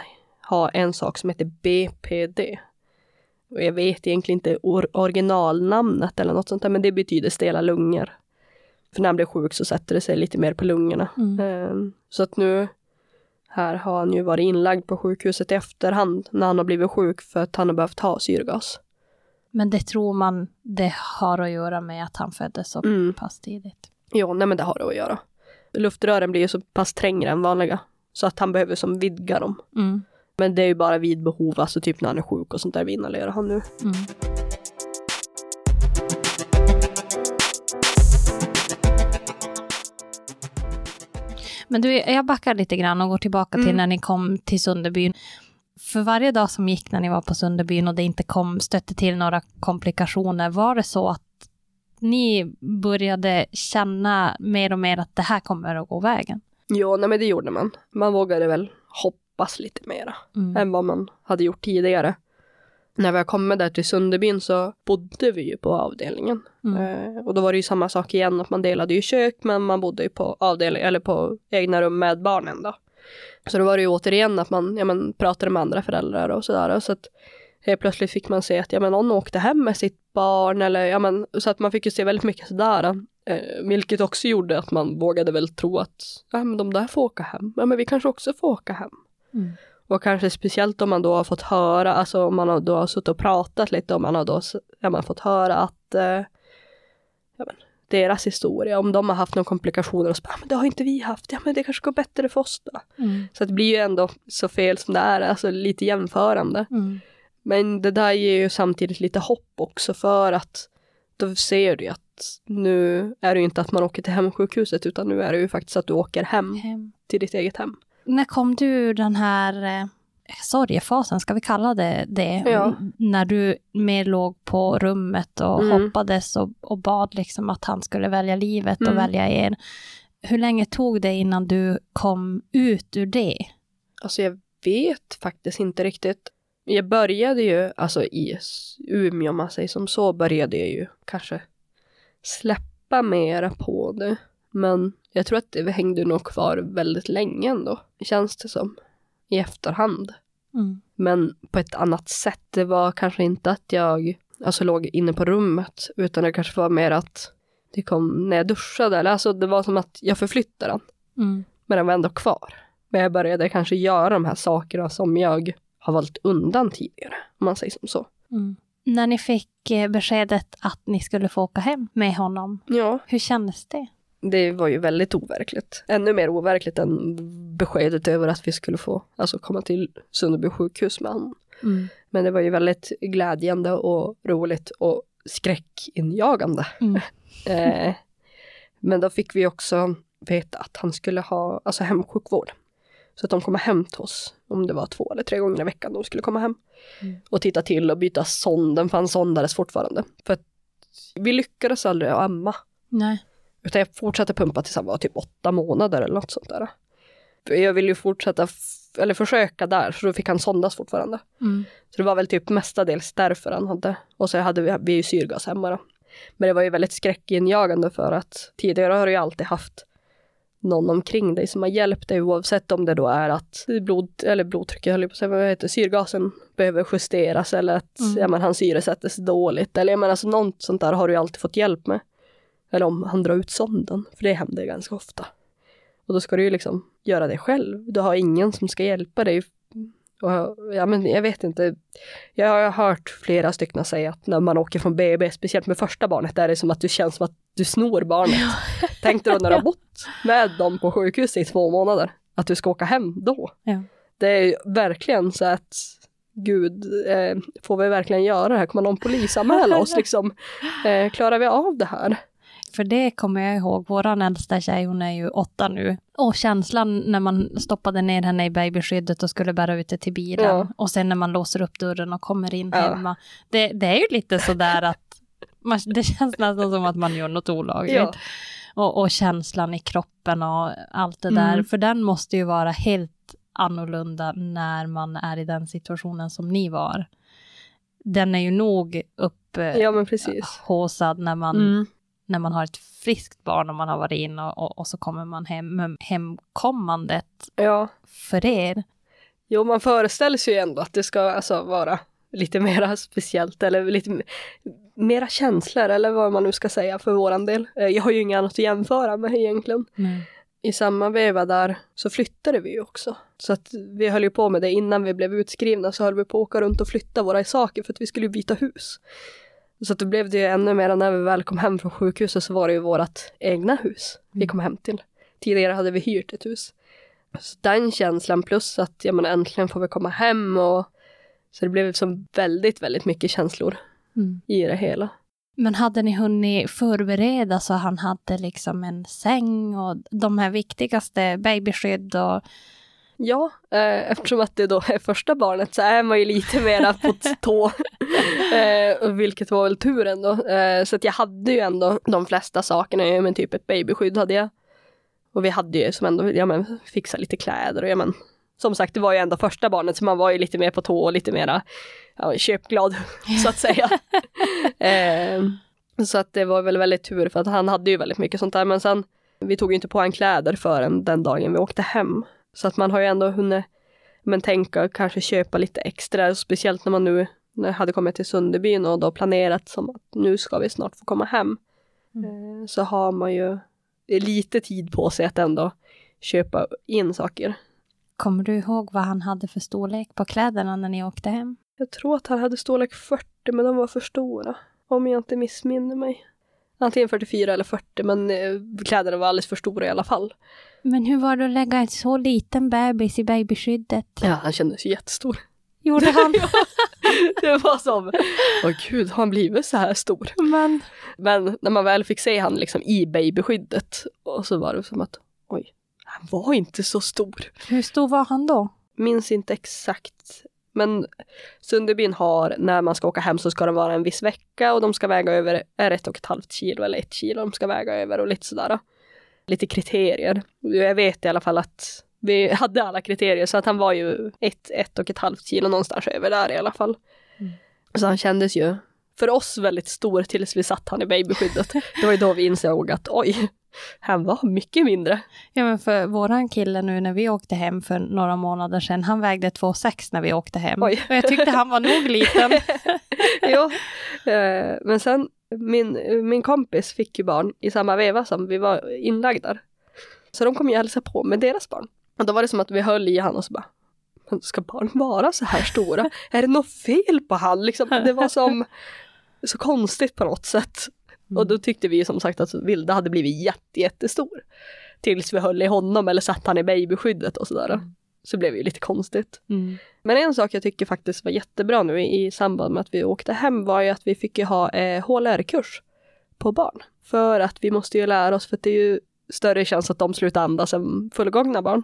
ha en sak som heter BPD. Och jag vet egentligen inte or originalnamnet eller något sånt där, men det betyder stela lungor. För när han blir sjuk så sätter det sig lite mer på lungorna. Mm. Um, så att nu här har han ju varit inlagd på sjukhuset i efterhand när han har blivit sjuk för att han har behövt ha syrgas. Men det tror man det har att göra med att han föddes så mm. pass tidigt? Jo, nej men det har det att göra. Luftrören blir ju så pass trängre än vanliga så att han behöver som vidga dem. Mm. Men det är ju bara vid behov, alltså typ när han är sjuk och sånt där vi inhalerar han nu. Mm. Men du, jag backar lite grann och går tillbaka till mm. när ni kom till Sunderbyn. För varje dag som gick när ni var på Sunderbyn och det inte kom, stötte till några komplikationer, var det så att ni började känna mer och mer att det här kommer att gå vägen? Ja, nej men det gjorde man. Man vågade väl hoppa hoppas lite mera mm. än vad man hade gjort tidigare. När vi kom där till Sunderbyn så bodde vi ju på avdelningen. Mm. Eh, och då var det ju samma sak igen, att man delade ju kök men man bodde ju på avdelning eller på egna rum med barnen då. Så då var det ju återigen att man ja, men, pratade med andra föräldrar och sådär. Så att helt plötsligt fick man se att ja, men, någon åkte hem med sitt barn eller ja, men, så att man fick ju se väldigt mycket sådär. Eh, vilket också gjorde att man vågade väl tro att ja, men de där får åka hem. Ja, men vi kanske också får åka hem. Mm. Och kanske speciellt om man då har fått höra, alltså om man då har suttit och pratat lite, om man har då ja, man fått höra att eh, ja, men, deras historia, om de har haft några komplikationer och så bara, "Ah, men det har inte vi haft, ja men det kanske går bättre för oss då. Mm. Så det blir ju ändå så fel som det är, alltså lite jämförande. Mm. Men det där ger ju samtidigt lite hopp också för att då ser du ju att nu är det ju inte att man åker till hemsjukhuset utan nu är det ju faktiskt att du åker hem Hem. till ditt eget hem. När kom du ur den här eh, sorgefasen, ska vi kalla det det? Ja. När du mer låg på rummet och Mm. hoppades och, och bad liksom att han skulle välja livet och Mm. välja er. Hur länge tog det innan du kom ut ur det? Alltså jag vet faktiskt inte riktigt. Jag började ju, alltså i Umeå om man säger som så, började jag ju kanske släppa mera på det. Men jag tror att det hängde nog kvar väldigt länge ändå, känns det som. I efterhand. Mm. Men på ett annat sätt. Det var kanske inte att jag alltså, låg inne på rummet, utan det kanske var mer att det kom när jag duschade. Eller alltså det var som att jag förflyttade den, Mm. men den var ändå kvar. Men jag började kanske göra de här sakerna som jag har valt undan tidigare, om man säger som så. Mm. När ni fick eh, beskedet att ni skulle få åka hem med honom, Ja, hur kändes det? det var ju väldigt overkligt. Ännu mer overkligt än beskedet över att vi skulle få alltså, komma till Sunderby sjukhus med honom. Mm. Men det var ju väldigt glädjande och roligt och skräckinjagande. Mm. [laughs] Eh, men då fick vi också veta att han skulle ha alltså hemsjukvård. Så att de kommer hem till oss, om det var två eller tre gånger i veckan de skulle komma hem. Mm. Och titta till och byta sonden, för han sondades fortfarande. För att vi lyckades aldrig amma. Nej. Utan jag fortsatte pumpa tills han var typ åtta månader eller något sånt där. Jag ville ju fortsätta, eller försöka där, så då fick han sondas fortfarande. Mm. Så det var väl typ mestadels därför han hade. Och så hade vi, vi ju syrgas hemma då. Men det var ju väldigt skräckinjagande för att tidigare har ju alltid haft någon omkring dig som har hjälpt dig oavsett om det då är att blod, eller blodtrycket, höll jag på att säga, vad heter syrgasen behöver justeras eller att Mm. ja, men, han syresättes dåligt. Eller jag menar, alltså, något sånt där har du alltid fått hjälp med. Eller om han drar ut sonden, för det händer ganska ofta. Och då ska du ju liksom göra det själv. Du har ingen som ska hjälpa dig. Och, ja, men jag vet inte. Jag har hört flera stycken säga att när man åker från BB, speciellt med första barnet, där är det som att du känns som att du snor barnet. [laughs] Tänk dig då när du har bott med dem på sjukhus i två månader, att du ska åka hem då. Ja. Det är verkligen så att Gud, eh, får vi verkligen göra det här? Kommer någon polisanmäla oss [laughs] liksom? Eh, klarar vi av det här? För det kommer jag ihåg, våran äldsta tjej, hon är ju åtta nu. Och känslan när man stoppade ner henne i babyskyddet och skulle bära ut det till bilen. Ja. Och sen när man låser upp dörren och kommer in Ja. hemma. Det, det är ju lite sådär att man, det känns nästan som att man gör något olagligt. Ja. Och, och känslan i kroppen och allt det Mm. där. För den måste ju vara helt annorlunda när man är i den situationen som ni var. Den är ju nog upp eh, ja, när man Mm. När man har ett friskt barn och man har varit in och, och, och så kommer man hem. Men hemkommandet Ja. för er, Jo, man föreställer sig ju ändå att det ska alltså vara lite mera speciellt eller lite mera känslor eller vad man nu ska säga för våran del. Eh, Jag har ju inget annat att jämföra med egentligen. I samma veva där så flyttade vi ju också. Så att vi höll ju på med det innan vi blev utskrivna så höll vi på att åka runt och flytta våra saker för att vi skulle byta hus. Så att då blev det ju ännu mer när vi väl kom hem från sjukhuset så var det ju vårt egna hus vi Mm. kom hem till. Tidigare hade vi hyrt ett hus. Så den känslan plus att ja, men äntligen får vi komma hem och så det blev som väldigt, väldigt mycket känslor Mm. i det hela. Men hade ni hunnit förbereda så han hade liksom en säng och de här viktigaste babyskydd och Ja, eh, eftersom att det då är första barnet så är man ju lite mera på tå. [laughs] eh, vilket var väl tur ändå. Eh, så att jag hade ju ändå de flesta sakerna, men typ ett babyskydd hade jag. Och vi hade ju som ändå, ja men fixa lite kläder och ja men som sagt det var ju ändå första barnet så man var ju lite mer på tå och lite mera ja, köpglad [laughs] så att säga. eh, så att det var väl väldigt tur för att han hade ju väldigt mycket sånt där men sen vi tog ju inte på han kläder förrän den dagen vi åkte hem. Så att man har ju ändå hunnit men tänka kanske köpa lite extra, speciellt när man nu när jag hade kommit till Sunderbyn och då planerat som att nu ska vi snart få komma hem. Mm. Eh, Så har man ju lite tid på sig att ändå köpa in saker. kommer du ihåg vad han hade för storlek på kläderna när ni åkte hem? Jag tror att han hade storlek 40 men de var för stora. Om jag inte missminner mig. Antingen 44 eller 40, men eh, kläderna var alldeles för stora i alla fall. Men hur var det att lägga en så liten bebis i babyskyddet? Ja, han kändes jättestor. Gjorde han? [laughs] det var som, åh gud, har han blivit så här stor? Men, Men när man väl fick se han liksom i babyskyddet, och så var det som att, oj, han var inte så stor. hur stor var han då? Minns inte exakt. Men Sunderbyn har, när man ska åka hem så ska det vara en viss vecka och de ska väga över, är ett och ett halvt kilo eller ett kilo de ska väga över och lite sådär. Lite kriterier. Jag vet i alla fall att vi hade alla kriterier så att han var ju ett, ett och ett halvt kilo någonstans över där i alla fall. Mm. Så han kändes ju för oss väldigt stor tills vi satt han i babyskyddet. [laughs] Det var ju då vi insåg att oj, han var mycket mindre. Ja, men för våran kille nu när vi åkte hem för några månader sedan, han vägde 2,6 när vi åkte hem. Oj. Och jag tyckte han var nog liten. [laughs] ja, eh, men sen min, min kompis fick ju barn i samma veva som vi var inlagda. Så de kom ju hälsa på med deras barn. Och då var det som att vi höll i han och så bara "Men Ska barn vara så här stora? Är det något fel på han? Liksom, det var som så konstigt på något sätt. Och då tyckte vi som sagt att Vilda hade blivit jätte, jättestor. Tills vi höll i honom eller satt han i babyskyddet och sådär. Mm. Så blev det ju lite konstigt. Mm. Men en sak jag tycker faktiskt var jättebra nu i samband med att vi åkte hem var ju att vi fick ju ha eh, HLR-kurs på barn. För att vi måste ju lära oss, för att det är ju större chans att de slutar andas än fullgångna barn.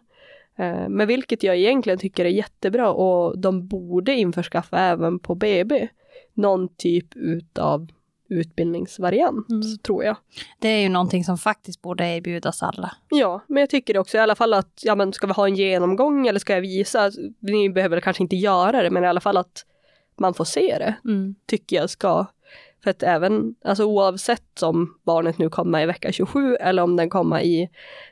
Eh, men vilket jag egentligen tycker är jättebra och de borde införskaffa även på BB någon typ utav utbildningsvariant, Mm. tror jag. Det är ju någonting som faktiskt borde erbjudas alla. Ja, men jag tycker också i alla fall att, ja men ska vi ha en genomgång eller ska jag visa? Ni behöver kanske inte göra det, men i alla fall att man får se det, Mm. tycker jag ska. För att även, alltså oavsett om barnet nu kommer i vecka 27 eller om den kommer i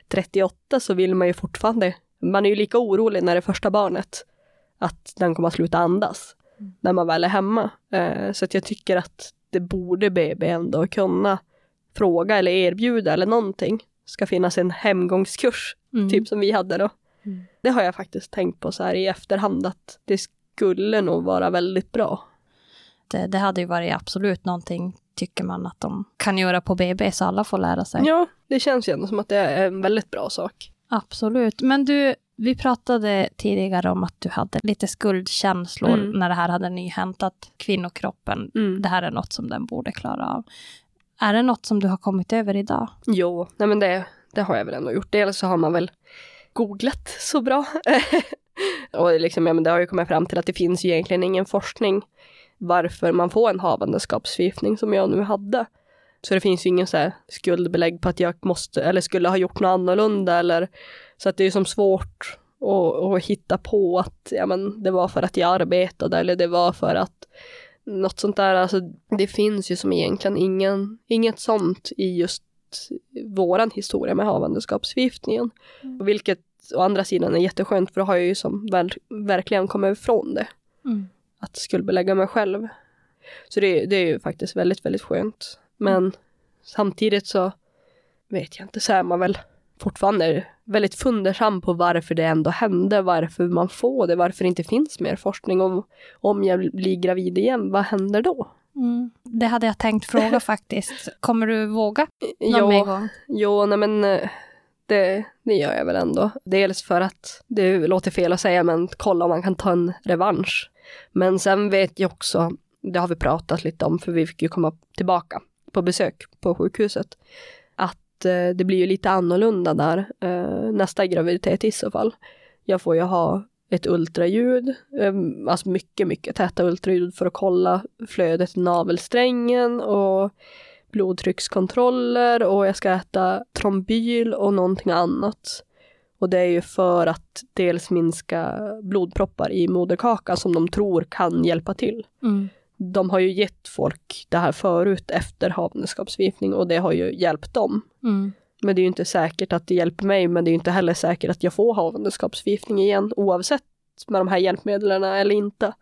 38 så vill man ju fortfarande, man är ju lika orolig när det är första barnet, att den kommer att sluta andas Mm. när man väl är hemma. Eh, så att jag tycker att det borde BB ändå kunna fråga eller erbjuda eller någonting. Ska finnas en hemgångskurs, Mm. typ som vi hade då. Mm. Det har jag faktiskt tänkt på så här i efterhand att det skulle nog vara väldigt bra. Det, det hade ju varit absolut någonting, tycker man, att de kan göra på BB så alla får lära sig. Ja, det känns ju ändå som att det är en väldigt bra sak. Absolut. Men du, vi pratade tidigare om att du hade lite skuldkänslor Mm. när det här hade nyhänt, att kvinnokroppen, det här är något som den borde klara av. Är det något som du har kommit över idag? Jo, nej men det, det har jag väl ändå gjort. Dels så har man väl googlat så bra. [laughs] och liksom, ja, men det har ju kommit fram till att det finns ju egentligen ingen forskning varför man får en havandeskapsförgiftning som jag nu hade. Så det finns ju ingen så här skuldbelägg på att jag måste eller skulle ha gjort något annorlunda eller så att det är som svårt att, att hitta på att ja, men det var för att jag arbetade eller det var för att något sånt där. Alltså, det finns ju som egentligen ingen, inget sånt i just våran historia med havandeskapsförgiftningen. Mm. Vilket å andra sidan är jätteskönt för då har jag ju som väl, verkligen kommit ifrån det. Att skuldbelägga mig själv. Så det, det är ju faktiskt väldigt, väldigt skönt. Men samtidigt så vet jag inte, så är man väl fortfarande väldigt fundersam på varför det ändå hände, varför man får det, varför det inte finns mer forskning om om jag blir gravid igen, vad händer då? Mm. Det hade jag tänkt fråga [laughs] faktiskt. Kommer du våga någon Jo, gång? jo nej men eh, det, det gör jag väl ändå. Dels för att det låter fel att säga, men kolla om man kan ta en revansch. Men sen vet jag också, det har vi pratat lite om, för vi fick ju komma tillbaka på besök på sjukhuset, att eh, det blir ju lite annorlunda där eh, nästa graviditet i så fall. Jag får ju ha ett ultraljud, eh, alltså mycket, mycket täta ultraljud för att kolla flödet i navelsträngen och blodtryckskontroller och jag ska äta trombyl och någonting annat. Och det är ju för att dels minska blodproppar i moderkakan som de tror kan hjälpa till. Mm. De har ju gett folk det här förut efter havandeskapsförgiftning och det har ju hjälpt dem. Mm. Men det är ju inte säkert att det hjälper mig, men det är ju inte heller säkert att jag får havandeskapsförgiftning igen, oavsett med de här hjälpmedlen eller inte.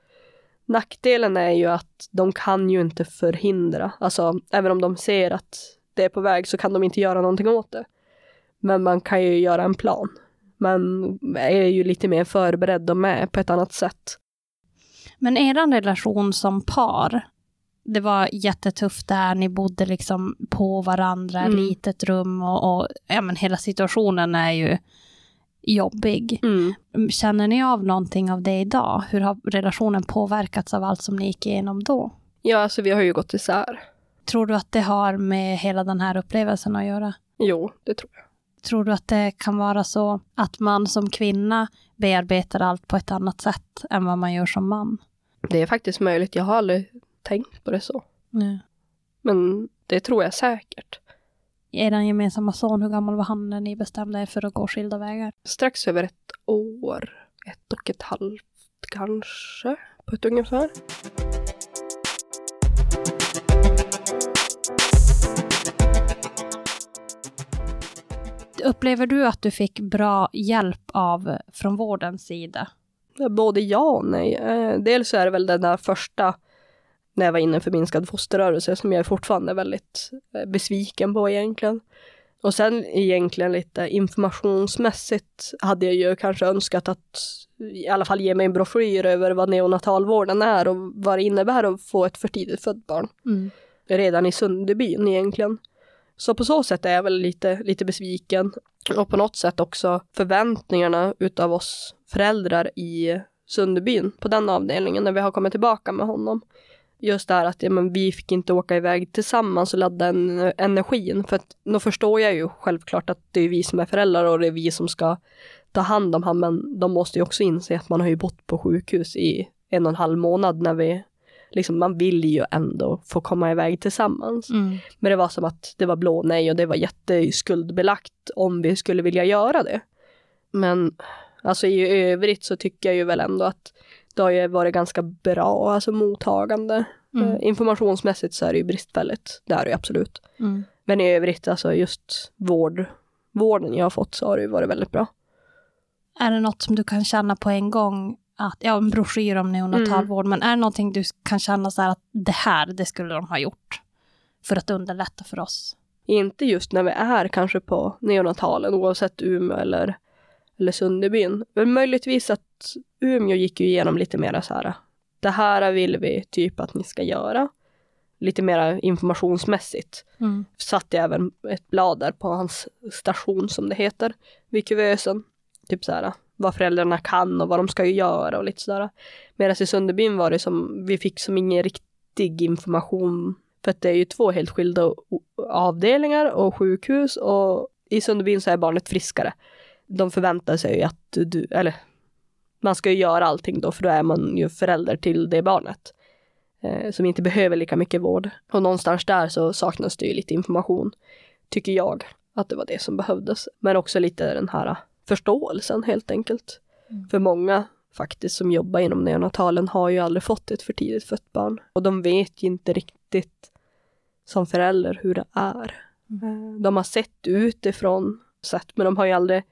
Nackdelen är ju att de kan ju inte förhindra, alltså även om de ser att det är på väg så kan de inte göra någonting åt det. Men man kan ju göra en plan. Man är ju lite mer förberedd och med på ett annat sätt. Men er relation som par, det var jättetufft där, ni bodde liksom på varandra, Mm. litet rum och, och ja, men hela situationen är ju jobbig. Mm. Känner ni av någonting av det idag? Hur har relationen påverkats av allt som ni gick igenom då? Ja, alltså vi har ju gått isär. Tror du att det har med hela den här upplevelsen att göra? Jo, det tror jag. Tror du att det kan vara så att man som kvinna bearbetar allt på ett annat sätt än vad man gör som man? Det är faktiskt möjligt. Jag har aldrig tänkt på det så. Nu. Men det tror jag säkert. Er gemensamma son, hur gammal var han när ni bestämde er för att gå skilda vägar? Strax över ett år. Ett och ett halvt kanske. På ett ungefär. Upplever du att du fick bra hjälp av från vårdens sida? Både ja och nej. Eh, Dels är det väl den där första när jag var inne för minskad fosterrörelse som jag fortfarande är väldigt eh, besviken på egentligen. Och sen egentligen lite informationsmässigt hade jag ju kanske önskat att i alla fall ge mig en broschyr över vad neonatalvården är och vad det innebär att få ett för tidigt fött barn. Mm. Redan i Sunderbyn egentligen. Så på så sätt är jag väl lite, lite besviken. Och på något sätt också förväntningarna utav oss föräldrar i Sunderbyn på den avdelningen när vi har kommit tillbaka med honom. Just det här att ja, men vi fick inte åka iväg tillsammans och ladda en, energin. För att då förstår jag ju självklart att det är vi som är föräldrar och det är vi som ska ta hand om honom. Men de måste ju också inse att man har ju bott på sjukhus i en och en halv månad när vi liksom, man vill ju ändå få komma iväg tillsammans. Mm. Men det var som att det var blå nej och det var jätteskuldbelagt om vi skulle vilja göra det. Men alltså i övrigt så tycker jag ju väl ändå att det har ju varit ganska bra, alltså mottagande. Mm. Eh, informationsmässigt så är det ju bristfälligt, det är det ju absolut. Mm. Men i övrigt, alltså just vård, vården jag har fått så har det ju varit väldigt bra. Är det något som du kan känna på en gång? Att, ja, en broschyr om neonatalvård, men är det någonting du kan känna så här att det här, det skulle de ha gjort för att underlätta för oss? Inte just när vi är kanske på neonatalen, oavsett Umeå eller, eller Sunderbyn. Men möjligtvis att Umeå gick ju igenom lite mera så här, det här vill vi typ att ni ska göra. Lite mera informationsmässigt. Mm. Satte jag även ett blad där på hans station som det heter, vid kuvösen. Typ så här, vad föräldrarna kan och vad de ska göra och lite sådär. Medan i Sunderbyn var det som, vi fick som ingen riktig information. För att det är ju två helt skilda avdelningar och sjukhus och i Sunderbyn så är barnet friskare. De förväntar sig att du, eller man ska ju göra allting då för då är man ju förälder till det barnet. Eh, som inte behöver lika mycket vård. Och någonstans där så saknas det ju lite information, tycker jag, att det var det som behövdes. Men också lite den här förståelsen helt enkelt. Mm. För många faktiskt som jobbar inom neonatalen har ju aldrig fått ett för tidigt fött barn. Och de vet ju inte riktigt som förälder hur det är. Eh, De har sett utifrån, sett, men de har ju aldrig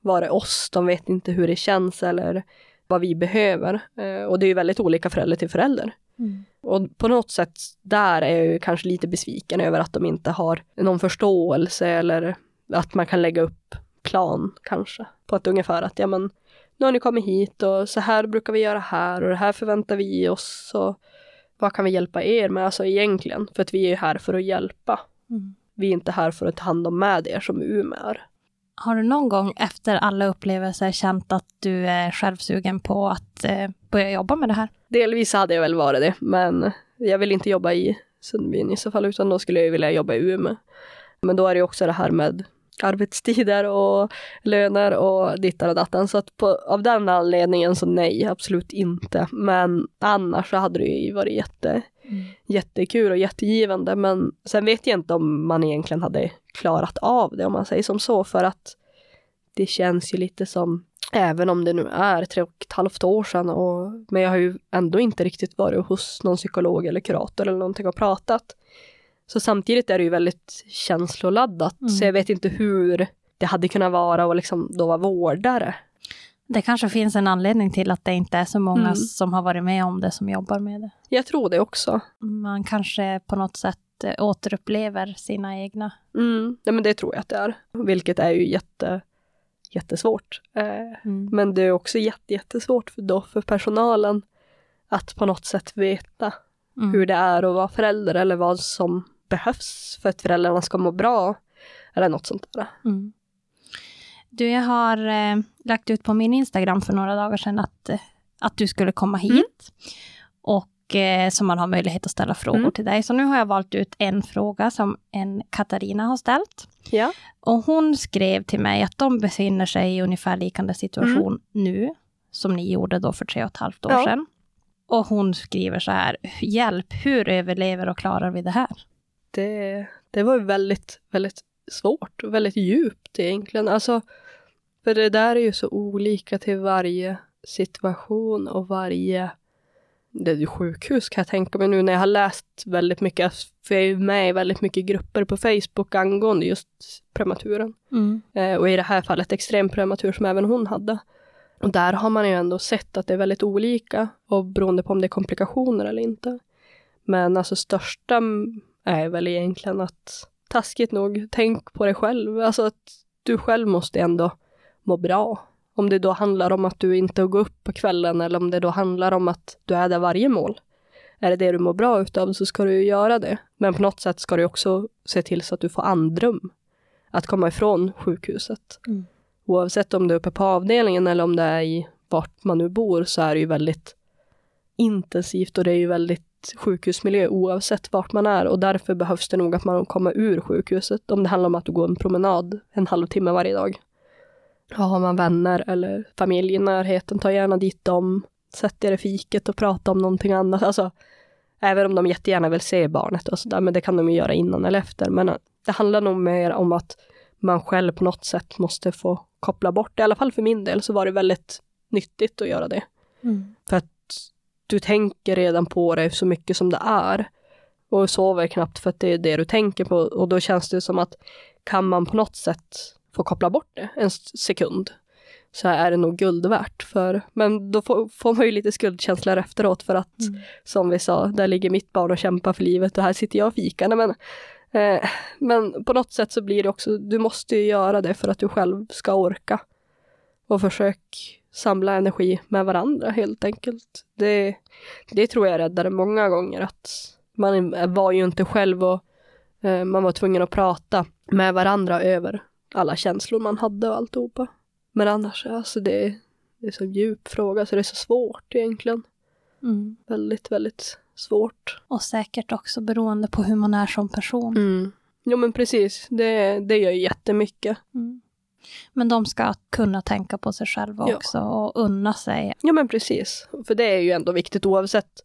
varit oss. De vet inte hur det känns eller vad vi behöver. Eh, Och det är ju väldigt olika förälder till förälder. Mm. Och på något sätt där är jag ju kanske lite besviken över att de inte har någon förståelse eller att man kan lägga upp plan kanske. På att ungefär att ja men nu har ni kommit hit och så här brukar vi göra här och det här förväntar vi oss och vad kan vi hjälpa er med alltså egentligen? För att vi är här för att hjälpa. Mm. Vi är inte här för att ta hand om med er som Umeå är. Har du någon gång efter alla upplevelser känt att du är självsugen på att eh, börja jobba med det här? Delvis hade jag väl varit det, men jag vill inte jobba i Sundbyn i så fall, utan då skulle jag vilja jobba i Umeå. Men då är det ju också det här med arbetstider och löner och dittar och dattan. Så att på, av den anledningen så nej, absolut inte. Men annars så hade det ju varit jätte, jättekul och jättegivande. Men sen vet jag inte om man egentligen hade klarat av det om man säger som så. För att det känns ju lite som, även om det nu är tre och ett halvt år sedan, och, men jag har ju ändå inte riktigt varit hos någon psykolog eller kurator eller någonting och pratat. Så samtidigt är det ju väldigt känsloladdat, Mm. så jag vet inte hur det hade kunnat vara och liksom då vara vårdare. Det kanske finns en anledning till att det inte är så många Mm. som har varit med om det som jobbar med det. Jag tror det också. Man kanske på något sätt eh, återupplever sina egna. Mm. Ja, men det tror jag att det är, vilket är ju jätte, jättesvårt. Eh, Mm. Men det är också jätte, jättesvårt för, då för personalen att på något sätt veta Mm. hur det är att vara förälder eller vad som behövs för att föräldrarna ska må bra. Eller något sånt där. Mm. Du, jag har eh, lagt ut på min Instagram för några dagar sedan att, eh, att du skulle komma hit. Mm. Och eh, så man har möjlighet att ställa frågor Mm. till dig. Så nu har jag valt ut en fråga som en Katarina har ställt. Ja. Och hon skrev till mig att de befinner sig i ungefär liknande situation nu, som ni gjorde då för tre och ett halvt år Ja. sedan. Och hon skriver så här, hjälp, hur överlever och klarar vi det här? Det, det var väldigt, väldigt svårt och väldigt djupt egentligen. Alltså, för det där är ju så olika till varje situation och varje det är ju sjukhus kan jag tänka mig nu när jag har läst väldigt mycket, för jag är med i väldigt mycket grupper på Facebook angående just prematuren. Eh, och i det här fallet extrem prematur som även hon hade. Och där har man ju ändå sett att det är väldigt olika och beroende på om det är komplikationer eller inte. Men alltså största är väl egentligen att taskigt nog, tänk på dig själv. Alltså att du själv måste ändå må bra. Om det då handlar om att du inte går upp på kvällen eller om det då handlar om att du är där varje mål. Är det det du mår bra utav så ska du ju göra det. Men på något sätt ska du också se till så att du får andrum. Att komma ifrån sjukhuset. Mm. Oavsett om du är uppe på avdelningen eller om det är i vart man nu bor så är det ju väldigt intensivt och det är ju väldigt sjukhusmiljö oavsett vart man är och därför behövs det nog att man kommer ur sjukhuset om det handlar om att du går en promenad en halvtimme varje dag. Ja, har man vänner eller familj i närheten, ta gärna dit dem. Sätt er i fiket och prata om någonting annat. Alltså, även om de jättegärna vill se barnet och sådär, men det kan de ju göra innan eller efter. Men det handlar nog mer om att man själv på något sätt måste få koppla bort. I alla fall för min del så var det väldigt nyttigt att göra det. Mm. För att du tänker redan på det så mycket som det är. Och sover knappt för att det är det du tänker på. Och då känns det som att kan man på något sätt få koppla bort det en sekund så är det nog guld värt. För, men då får, får man ju lite skuldkänslor efteråt för att Mm. som vi sa, där ligger mitt barn och kämpar för livet och här sitter jag och fikar. Men, eh, men på något sätt så blir det också, du måste ju göra det för att du själv ska orka. Och försök samla energi med varandra helt enkelt. Det, det tror jag räddade många gånger att man var ju inte själv och eh, man var tvungen att prata med varandra över alla känslor man hade och alltihopa. Men annars, alltså det, det är så djup fråga så det är så svårt egentligen. Mm. Väldigt, väldigt svårt. Och säkert också beroende på hur man är som person. Mm. Jo men precis, det, det gör ju jättemycket. Mm. Men de ska kunna tänka på sig själva Ja. också och unna sig. Ja men precis, för det är ju ändå viktigt oavsett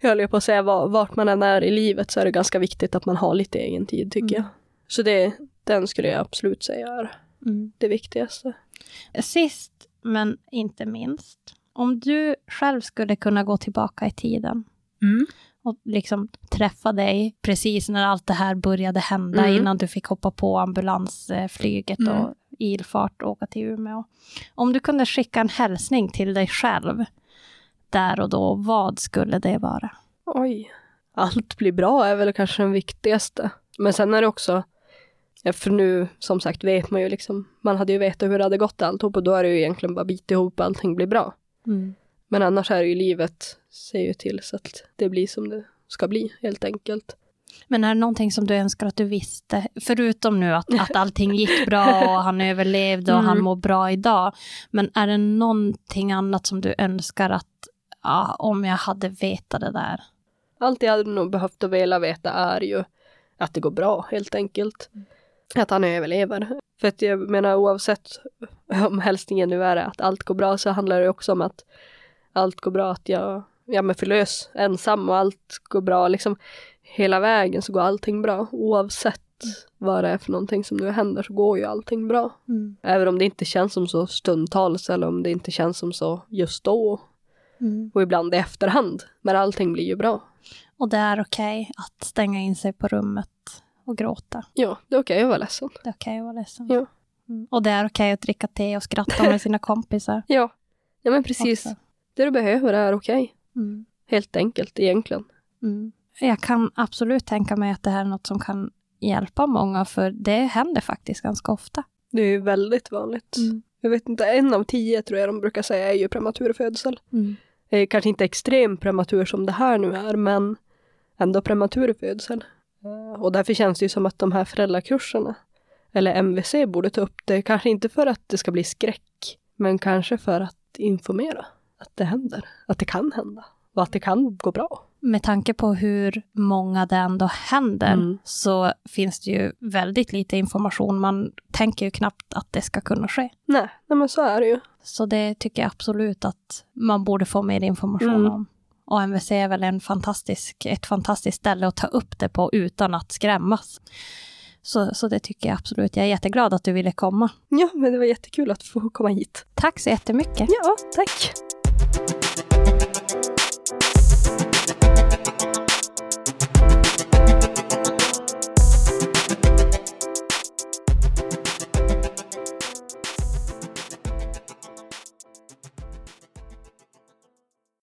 jag höll på att säga var- vart man än är i livet så är det ganska viktigt att man har lite egen tid tycker Mm. jag. Så det, den skulle jag absolut säga är Mm. det viktigaste. Sist men inte minst, om du själv skulle kunna gå tillbaka i tiden och liksom träffa dig precis när allt det här började hända, Mm. innan du fick hoppa på ambulansflyget Mm. och ilfart och åka till Umeå. Om du kunde skicka en hälsning till dig själv där och då, vad skulle det vara? Oj. Allt blir bra är väl kanske den viktigaste. Men sen är det också, för nu som sagt vet man ju liksom, man hade ju vetat hur det hade gått alltihop och då är det ju egentligen bara bita ihop och allting blir bra. Men annars är det ju livet ser ju till så att det blir som det ska bli helt enkelt. Men är det någonting som du önskar att du visste? Förutom nu att, att allting gick bra och han [laughs] överlevde och Mm. han mår bra idag. Men är det någonting annat som du önskar att, ja, om jag hade vetat det där? Allt jag hade nog behövt och velat veta är ju att det går bra helt enkelt. Att han överlever. För att jag menar oavsett om hälsningen nu är att allt går bra så handlar det också om att allt går bra att jag ja, men förlös ensam och allt går bra liksom hela vägen så går allting bra oavsett vad det är för någonting som nu händer så går ju allting bra. Även om det inte känns som så stundtals eller om det inte känns som så just då och ibland i efterhand. Men allting blir ju bra. Och det är okej att stänga in sig på rummet och gråta. Ja, det är okej att vara ledsen. Det är okej att vara ledsen. Ja. Mm. Och det är okej att dricka te och skratta med sina kompisar. [laughs] Ja, ja men precis. också. Det du behöver är okej. Mm. Helt enkelt egentligen. Mm. Jag kan absolut tänka mig att det här är något som kan hjälpa många, för det händer faktiskt ganska ofta. Det är ju väldigt vanligt. Mm. Jag vet inte, en av tio tror jag de brukar säga är ju prematur födsel. Mm. eh, kanske inte extrem prematur som det här nu är, men ändå prematur födsel. Eh, och därför känns det ju som att de här föräldrakurserna, eller MVC, borde ta upp det, kanske inte för att det ska bli skräck, men kanske för att informera att det händer, att det kan hända och att det kan gå bra. Med tanke på hur många det ändå händer Mm. så finns det ju väldigt lite information. Man tänker ju knappt att det ska kunna ske. Nej, nej men så är det ju. Så det tycker jag absolut att man borde få mer information Mm. om. Och MVC är väl en fantastisk, ett fantastiskt ställe att ta upp det på utan att skrämmas. Så, så det tycker jag absolut. Jag är jätteglad att du ville komma. Ja, men det var jättekul att få komma hit. Tack så jättemycket. Ja, tack. thank you